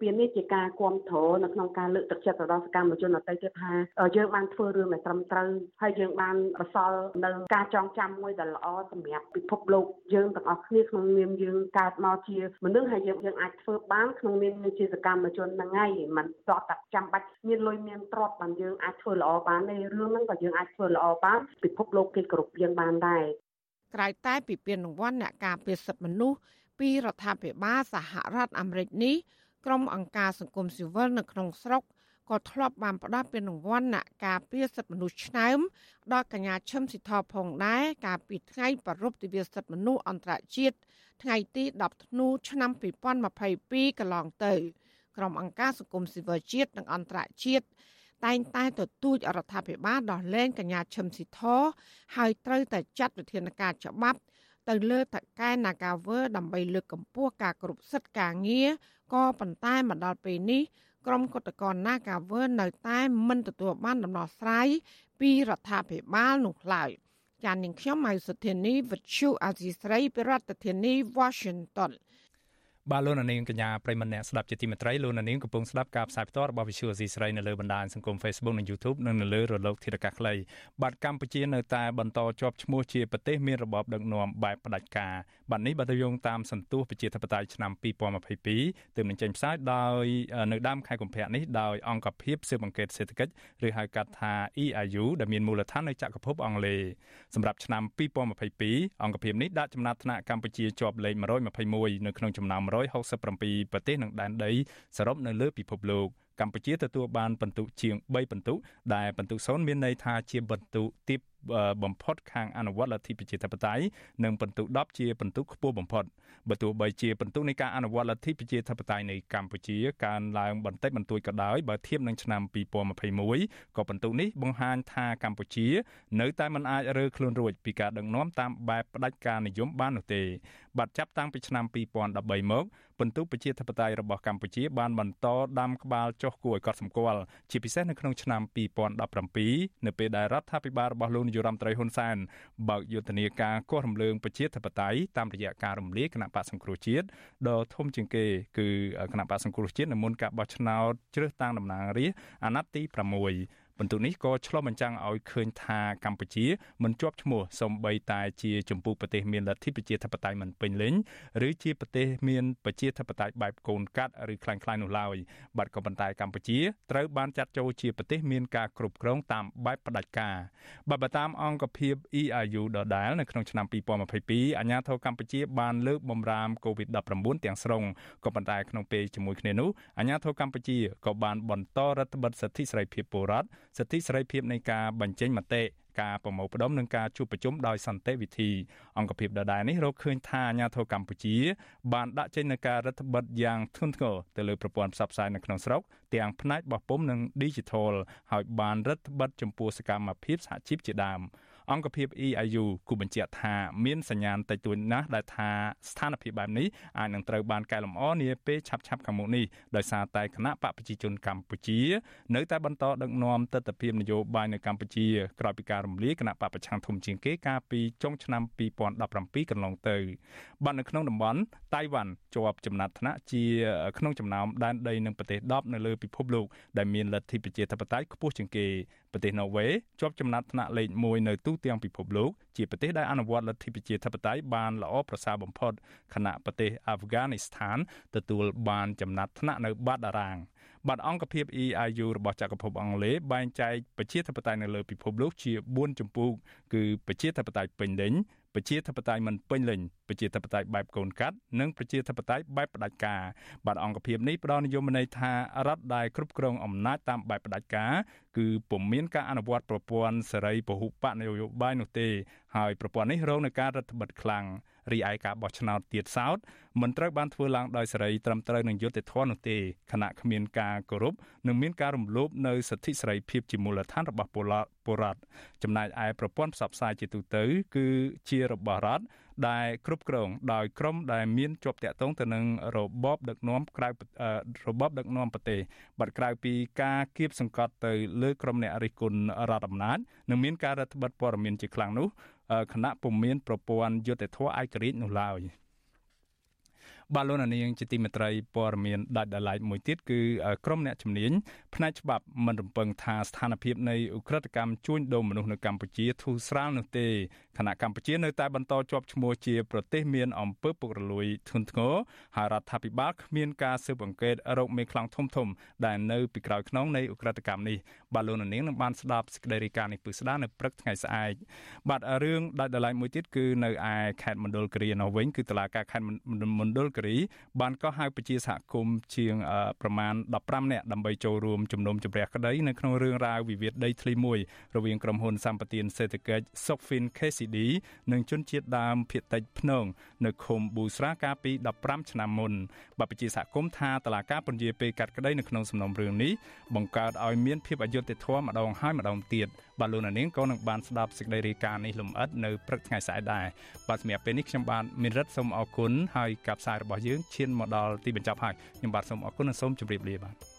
ពាននេះជាការគ្រប់គ្រងនៅក្នុងការលើកទឹកចិត្តទៅដល់សកម្មជនអតីតទៀតថាយើងបានធ្វើរឿងដែលត្រឹមត្រូវហើយយើងបានបសល់នៅការចងចាំមួយដែលល្អសម្រាប់ពិភពលោកយើងទាំងអស់គ្នាក្នុងនាមយើងកើតមកជាមនុស្សហើយយើងយើងអាចធ្វើបានក្នុងនាមជាសកម្មជនហ្នឹងហើយมันតតតែចាំបាច់មានលុយមានទ្រព្យបានយើងអាចធ្វើល្អបានទេរឿងហ្នឹងក៏យើងអាចធ្វើល្អបានពិភពលោកគេគ្រប់យើងបានដែរក្រៅតែពីពានរង្វាន់អ្នកការពារសិទ្ធិមនុស្សពីរដ្ឋាភិបាលសហរដ្ឋអាមេរិកនេះ ក្រុមអង្គការសង្គមស៊ីវិលនៅក្នុងស្រុកក៏ធ្លាប់បានផ្ដល់ពានរង្វាន់អ្នកការពារសិទ្ធិមនុស្សឆ្នើមដល់កញ្ញាឈឹមស៊ីធផងដែរកាលពីថ្ងៃប្រពៃទិវាសិទ្ធិមនុស្សអន្តរជាតិថ្ងៃទី10ធ្នូឆ្នាំ2022កន្លងទៅក្រុមអង្គការសង្គមស៊ីវិលជាតិនិងអន្តរជាតិតែងតែទទូចរដ្ឋាភិបាលដោះលែងកញ្ញាឈឹមស៊ីធហើយត្រូវតែចាត់វិធានការច្បាប់ ទៅលើតកែ Nagawer ដើម្បីលើកកម្ពស់ការគ្រប់សិទ្ធិការងារក៏ប៉ុន្តែមកដល់ពេលនេះក្រុមគតកោ Nagawer នៅតែមិនទទួលបានដំណោះស្រាយពីរដ្ឋាភិបាលនោះឡើយចាននាងខ្ញុំម៉ៅសុធានីវិទ្យុអាស៊ីស្រីប្រធានាធិបតី Washington បាទលោកនាងកញ្ញាប្រិមម្នាក់ស្ដាប់ជាទីមេត្រីលោកនាងកំពុងស្ដាប់ការផ្សាយផ្ទាល់របស់ Visual Asia ស្រីនៅលើបណ្ដាញសង្គម Facebook និង YouTube និងនៅលើរលកធាតុអាកាសខ្លីបាទកម្ពុជានៅតែបន្តជាប់ឈ្មោះជាប្រទេសមានរបបដឹកនាំបែបផ្ដាច់ការបាទនេះបើទៅយោងតាមសន្ទុះប្រជាធិបតេយ្យឆ្នាំ2022ទើបនឹងចេញផ្សាយដោយនៅដើមខែកុម្ភៈនេះដោយអង្គភាពស៊ើបអង្កេតសេដ្ឋកិច្ចឬហៅកាត់ថា EIU ដែលមានមូលដ្ឋាននៅចក្រភពអង់គ្លេសសម្រាប់ឆ្នាំ2022អង្គភាពនេះដាក់ចំណាត់ថ្នាក់កម្ពុជាជាប់លេខ121នៅក្នុងចំណោម167ប្រទេសនិងដែនដីសរុបនៅលើពិភពលោកកម្ពុជាទទួលបានពិន្ទុជាង3ពិន្ទុដែលពិន្ទុ0មានន័យថាជាពិន្ទុទាប បំផុតខាងអនុវត្តលទ្ធិប្រជាធិបតេយ្យនិងពិន្ទុ10ជាពិន្ទុខ្ពស់បំផុតបើទោះបីជាពិន្ទុនៃការអនុវត្តលទ្ធិប្រជាធិបតេយ្យនៃកម្ពុជាកើនឡើងបន្តិចបន្តួចក៏ដោយបើធៀបនឹងឆ្នាំ2021ក៏ពិន្ទុនេះបង្ហាញថាកម្ពុជា នៅតែមិនអាចរើខ្លួនរួចពីការដឹកនាំតាមបែបផ្ដាច់ការនិយមបាននោះទេបាត់ចាប់តាំងពីឆ្នាំ2013មក ពិន្ទុប្រជាធិបតេយ្យរបស់កម្ពុជាបានបន្តដាំក្បាលចុះគួរឲ្យកត់សម្គាល់ជាពិសេសនៅក្នុងឆ្នាំ2017នៅពេលដែលរដ្ឋាភិបាលរបស់លោកនាយរដ្ឋមន្ត្រីហ៊ុនសែនបើកយុទ្ធនាការកោះរំលើងប្រជាធិបតេយ្យតាមរយៈការរំលាយគណៈបកសង្គ្រោះជាតិដ៏ធំជាងគេគឺគណៈបកសង្គ្រោះជាតិនៅមុនការបោះឆ្នោតជ្រើសតាំងតំណាងរាស្ត្រអាណត្តិទី6 បន្ទុកនេះក៏ឆ្លុះបញ្ចាំងឲ្យឃើញថាកម្ពុជាមិនជាប់ឈ្មោះសូម្បីតែជាចម្ពោះប្រទេសមានលទ្ធិប្រជាធិបតេយ្យមិនពេញលេញឬជាប្រទេសមានប្រជាធិបតេយ្យបែបកូនកាត់ឬខ្លាំងខ្លាយនោះឡើយបាទក៏ប៉ុន្តែកម្ពុជាត្រូវបានចាត់ចូលជាប្រទេសមានការគ្រប់គ្រងតាមបែបផ្ដាច់ការបាទបើតាមអង្គភាព EIU ដដែលនៅក្នុងឆ្នាំ2022អាញាធរកម្ពុជាបានលើកបំរាម COVID-19 ទាំងស្រុងក៏ប៉ុន្តែក្នុងពេលជាមួយគ្នានោះអាញាធរកម្ពុជាក៏បានបន្តរដ្ឋបិទសិទ្ធិសេរីភាពពលរដ្ឋ សិទ្ធិសេរីភាពនៃការបញ្ចេញមតិការប្រមូលផ្ដុំនិងការជួបប្រជុំដោយសន្តិវិធីអង្គភាពដដែលនេះរកឃើញថាអាញាធរកម្ពុជា បានដាក់ចេញនូវការរដ្ឋបិទយ៉ាងធ្ងន់ធ្ងរទៅលើប្រព័ន្ធផ្សព្វផ្សាយនៅក្នុងស្រុកទាំងផ្នែកបោះពុម្ពនិង Digital ហើយបានរដ្ឋបិទចំពោះសកម្មភាពសហជីពជាដើម អង្គភាព EIU គូបញ្ជាក់ថាមានសញ្ញាណតិចតួចណាស់ដែលថាស្ថានភាពបែបនេះអាចនឹងត្រូវបានកែលម្អនាពេលឆាប់ៗខាងមុខនេះដោយសារតែគណៈបកប្រជាជនកម្ពុជានៅតែបន្តដឹកនាំទស្សនវិជ្ជានយោបាយនៅកម្ពុជាក្រោយពីការរំលាយគណៈបកប្រឆាំងធំជាងគេកាលពីចុងឆ្នាំ2017កន្លងទៅបាននៅក្នុងតំបន់តៃវ៉ាន់ជាប់ចំណាត់ថ្នាក់ជាក្នុងចំណោមដែនដីនិងប្រទេស10នៅលើពិភពលោកដែលមានលទ្ធិប្រជាធិបតេយ្យខ្ពស់ជាងគេប្រទេសណូវេជាប់ចំណាត់ថ្នាក់លេខ1នៅទូទាំងពិភពលោកជាប្រទេសដែលអនុវត្តលទ្ធិប្រជាធិបតេយ្យបានល្អប្រសើរបំផុតខណៈប្រទេសអាហ្វហ្គានីស្ថានទទួលបានចំណាត់ថ្នាក់នៅបាតតារាងបាទអង្គភាព EIU របស់ចក្រភពអង់គ្លេសបែងចែកប្រជាធិបតេយ្យនៅលើពិភពលោកជា4ចម្ពោះគឺប្រជាធិបតេយ្យពេញលេញ ប្រជាធិបតេយ្យមិនពេញលេញប្រជាធិបតេយ្យបែបកូនកាត់និងប្រជាធិបតេយ្យបែបផ្ដាច់ការបាទអង្គភាពនេះផ្ដល់និយមន័យថារដ្ឋដែលគ្រប់គ្រងអំណាចតាមបែបផ្ដាច់ការគឺពុំមានការអនុវត្តប្រព័ន្ធសេរីពហុបកនយោបាយនោះទេហើយប្រព័ន្ធនេះរងនឹងការរដ្ឋបិទខ្លាំង រីឯការបោះឆ្នោតទៀតសោតមិនត្រូវបានធ្វើឡើងដោយសេរីត្រឹមត្រូវនឹងយុត្តិធម៌នោះទេខណៈគ្មានការគោរពនិងមានការរំលោភនៅសិទ្ធិសេរីភាពជាមូលដ្ឋានរបស់ពលរដ្ឋចំណែកឯប្រព័ន្ធផ្សព្វផ្សាយជាទូទៅ គឺជារបស់រដ្ឋដែលគ្រប់គ្រងដោយក្រមដែលមានជាប់តាក់ទងទៅនឹងរបបដឹកនាំក្រៅរបបដឹកនាំប្រទេសបាត់ក្រៅពីការគៀបសង្កត់ទៅលើក្រមអ្នករិះគន់រដ្ឋអំណាចនិងមានការរដ្ឋបិទព័ត៌មានជាខ្លាំងនោះ គណៈពុំមានប្រព័ន្ធយុត្តិធម៌ឯករាជ្យនោះឡើយ។បាទលោកនាងជាទីមេត្រីព័ត៌មានដាច់ដライមួយទៀតគឺក្រមអ្នកជំនាញផ្នែកច្បាប់មិនរំពឹងថាស្ថានភាពនៃឧក្រិដ្ឋកម្មជួញដូរមនុស្សនៅកម្ពុជាធូរស្រាលនោះទេខណៈកម្ពុជានៅតែបន្តជាប់ឈ្មោះជាប្រទេសមានអំពើពុករលួយធ្ងន់ធ្ងរហើយរដ្ឋាភិបាលគ្មានការស៊ើបអង្កេតរោគមេខ្លាំងធំធំដែលនៅពីក្រោយខ្នងនៃឧក្រិដ្ឋកម្មនេះបាទលោកនាងនឹងបានស្ដាប់សេចក្តីរាយការណ៍នេះពឹស្ដានៅព្រឹកថ្ងៃស្អែកបាទរឿងដាច់ដライមួយទៀតគឺនៅឯខេត្តមណ្ឌលគិរីនៅវិញគឺតុលាការខេត្តមណ្ឌលង្ការីបានកោះហៅប្រជាសហគមន៍ជាងប្រមាណ15នាក់ដើម្បីចូលរួមជំនុំជម្រះក្តីនៅក្នុងរឿងរ៉ាវវិវាទដីធ្លីមួយរវាងក្រុមហ៊ុនសម្បទានសេដ្ឋកិច្ច Sokfin KCD និងជនជាតិដើមភាគតិចភ្នងនៅឃុំប៊ូស្រាកាលពី15ឆ្នាំមុនបព្វជិសហគមន៍ថាតឡាការពន្យាពេលកាត់ក្តីនៅក្នុងសំណុំរឿងនេះបង្កើតឲ្យមានភាពអយុត្តិធម៌ម្ដងហើយម្ដងទៀតបាទលោកនាងក៏នឹងបានស្ដាប់សេចក្តីរាយការណ៍នេះលម្អិតនៅព្រឹកថ្ងៃស្អែកដែរបាទសម្រាប់ពេលនេះខ្ញុំបាទមានរិទ្ធសូមអរគុណហើយការផ្សាយរបស់យើងឈានមកដល់ទីបញ្ចប់ហើយខ្ញុំបាទសូមអរគុណនិងសូមជម្រាបលាបាទ